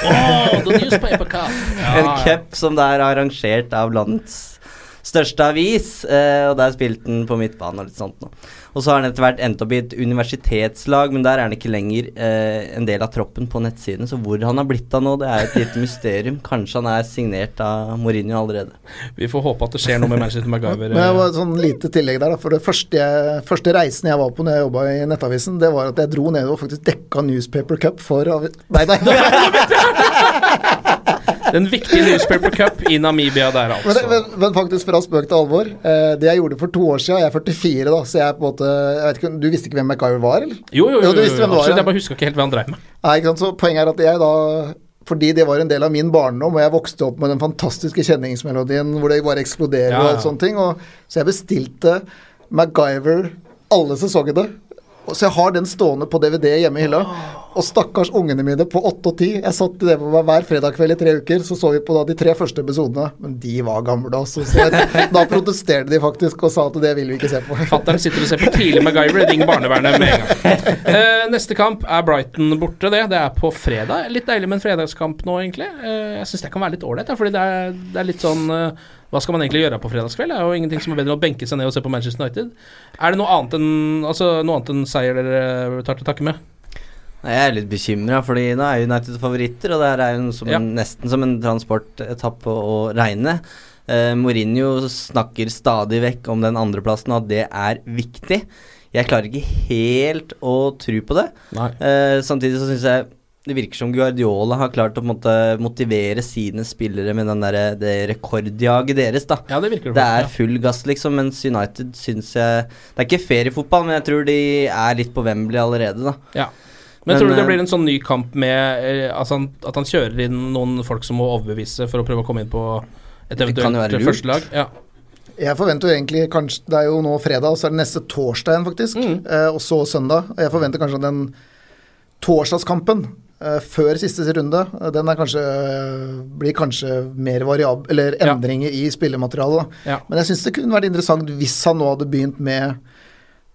Åh, the newspaper cup! Ja, en cup som det er arrangert av landets største avis, eh, og der spilte den på midtbanen og litt sånt noe. Og så har han etter hvert endt opp i et universitetslag, men der er han ikke lenger eh, en del av troppen på nettsiden. Så hvor han har blitt av nå, det er et lite mysterium. Kanskje han er signert av Mourinho allerede. Vi får håpe at det skjer noe med Manchester MacGyver. Men jeg var et sånn lite tillegg der, da. For det første, jeg, første reisen jeg var på når jeg jobba i Nettavisen, det var at jeg dro ned og faktisk dekka Newspaper Cup for avi- Nei, nei. Den viktige newspaper cup i Namibia der, altså. men, men faktisk fra spøk til alvor. Eh, det jeg gjorde for to år siden Jeg er 44, da, så jeg er på en måte jeg vet ikke, Du visste ikke hvem MacGyver var, eller? Jo, jo, jo, Jo, du visste hvem det var, absolutt. Jeg bare huska ikke helt hva han dreiv med. Nei, ikke sant? Så poenget er at jeg da fordi det var en del av min barndom, og jeg vokste opp med den fantastiske kjenningsmelodien hvor det bare eksploderer Ja, og alt sånne ting. Og, så jeg bestilte MacGyver alle sesongene. Så jeg har den stående på DVD hjemme i hylla. Og stakkars ungene mine på åtte og ti. Jeg satt det med meg hver fredag kveld i tre uker. Så så vi på da de tre første episodene. Men de var gamle, altså. Da protesterte de faktisk og sa at det vil vi ikke se på. Fattern sitter og ser på tidlig MacGyver. Ring barnevernet med en gang. Eh, neste kamp er Brighton borte, det. Det er på fredag. Litt deilig med en fredagskamp nå, egentlig. Eh, jeg syns det kan være litt ålreit, fordi det er, det er litt sånn eh, Hva skal man egentlig gjøre på fredagskveld? Det er jo ingenting som er bedre enn å benke seg ned og se på Manchester United. Er det noe annet enn, altså, noe annet enn seier dere tar til takke med? Jeg er litt bekymra, fordi nå er United favoritter, og det her er jo som Ja. en, nesten som en transportetappe å regne. Eh, Mourinho snakker stadig vekk om den andreplassen, og at det er viktig. Jeg klarer ikke helt å tro på det. Eh, samtidig så syns jeg det virker som Guardiola har klart å måte, motivere sine spillere med den der, det rekordjaget deres. da Ja, det virker det Det er full gass, liksom, mens United syns jeg Det er ikke feriefotball, men jeg tror de er litt på Wembley allerede, da. Ja. Men, Men, tror du det eh, blir en sånn ny kamp med eh, altså han, at han kjører inn noen folk som må overbevise for å prøve å komme inn på et eventuelt førstelag? første lag? Ja. Jeg forventer jo egentlig kanskje Det er jo nå fredag, og så er det neste torsdag igjen, faktisk. Mm. Eh, og så søndag. Og jeg forventer kanskje at den torsdagskampen eh, før siste runde, eh, den er kanskje blir kanskje mer variabel Eller Ja. endringer i spillematerialet, da. Ja. Men jeg syns det kunne vært interessant hvis han nå hadde begynt med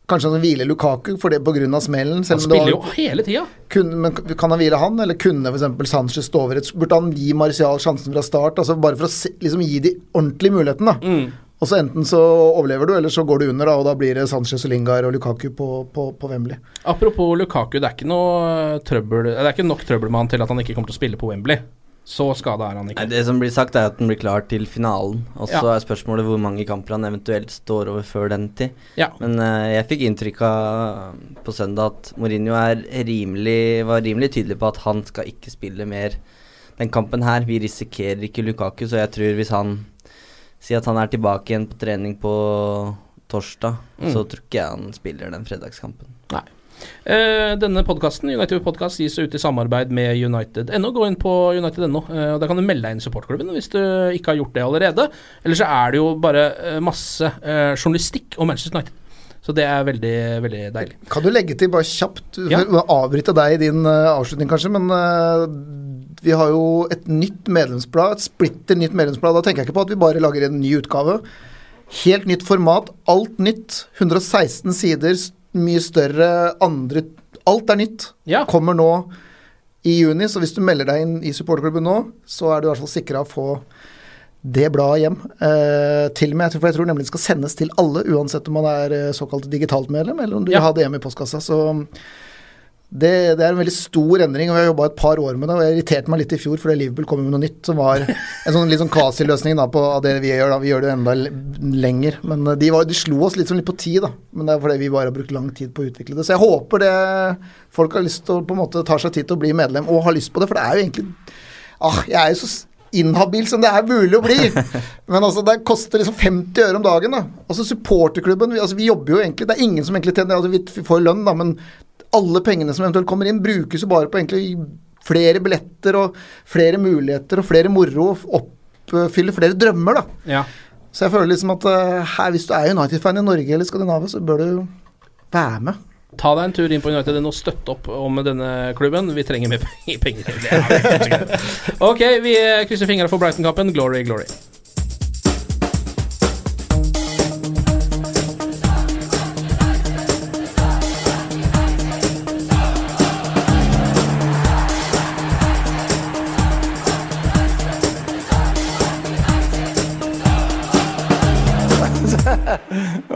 Kanskje han hviler Lukaku for det pga. smellen. Han spiller jo hele tida. men kan han hvile han, eller kunne f.eks. Sanchez stå over et Burde han gi Martial sjansen fra start? Altså Bare for å se, liksom gi de ordentlig muligheten, da. Mm. Og så enten så overlever du, eller så går du under, da, og da blir det Sanchez og Lingard og Lukaku på, på, på Wembley. Apropos Lukaku, det er ikke noe trøbbel Det er ikke nok trøbbel med han til at han ikke kommer til å spille på Wembley. Så skada er han ikke. det som blir sagt, er at han blir klar til finalen. Og så Ja. er spørsmålet hvor mange kamper han eventuelt står over før den tid. Ja. Men uh, jeg fikk inntrykk av på søndag at Mourinho er rimelig, var rimelig tydelig på at han skal ikke spille mer den kampen her. Vi risikerer ikke Lukaku, så jeg tror hvis han sier at han er tilbake igjen på trening på torsdag, Mm. så tror ikke jeg han spiller den fredagskampen. Nei. Eh, denne podkasten United Podcast gis ut i samarbeid med United.no. Gå inn på United.no. Eh, og Der kan du melde deg inn i supportklubben hvis du ikke har gjort det allerede. Eller så er det jo bare eh, masse journalistikk om Manchester United. Så det er veldig, veldig deilig. Kan du legge til, bare kjapt, Ja. for å avbryte deg i din uh, avslutning kanskje, men uh, vi har jo et nytt medlemsblad, et splitter nytt medlemsblad. Da tenker jeg ikke på at vi bare lager en ny utgave. Helt nytt format, alt nytt. 116 sider, mye større, andre Alt er nytt. Ja. Kommer nå i juni, så hvis du melder deg inn i supporterklubben nå, så er du i hvert fall sikra å få det bladet hjem. Eh, til og med, for jeg tror nemlig det skal sendes til alle, uansett om man er eh, såkalt digitalt medlem, eller om du Ja. ha det hjemme i postkassa. Så Det, det er en veldig stor endring, og vi har jobba et par år med det. og Jeg irriterte meg litt i fjor fordi Liverpool kom med noe nytt som var en sånn litt sånn kvasiløsning på det vi gjør. da, Vi gjør det enda lenger. Men eh, de, var, de slo oss litt sånn litt på tid, da. Men det er fordi vi bare har brukt lang tid på å utvikle det. Så jeg håper det folk har lyst til å på en måte ta seg tid til å bli medlem, og har lyst på det. For det er jo egentlig ah, Jeg er jo så inhabil som det er mulig å bli. Men altså, det koster liksom 50 øre om dagen. da. Altså Supporterklubben, vi, altså, vi jobber jo egentlig Det er ingen som egentlig tjener altså, Vi vi får lønn, da, men alle pengene som eventuelt kommer inn, brukes jo bare på egentlig flere billetter og flere muligheter og flere moro. og Oppfylle flere drømmer, da. Ja. Så jeg føler liksom at eh, her, hvis du er United-fan i Norge eller Skandinavia, så bør du være med. Ta deg en tur inn på United og støtte opp om denne klubben. Vi trenger mer penger. Er ok, vi krysser fingra for Brighton-kampen. Glory, glory.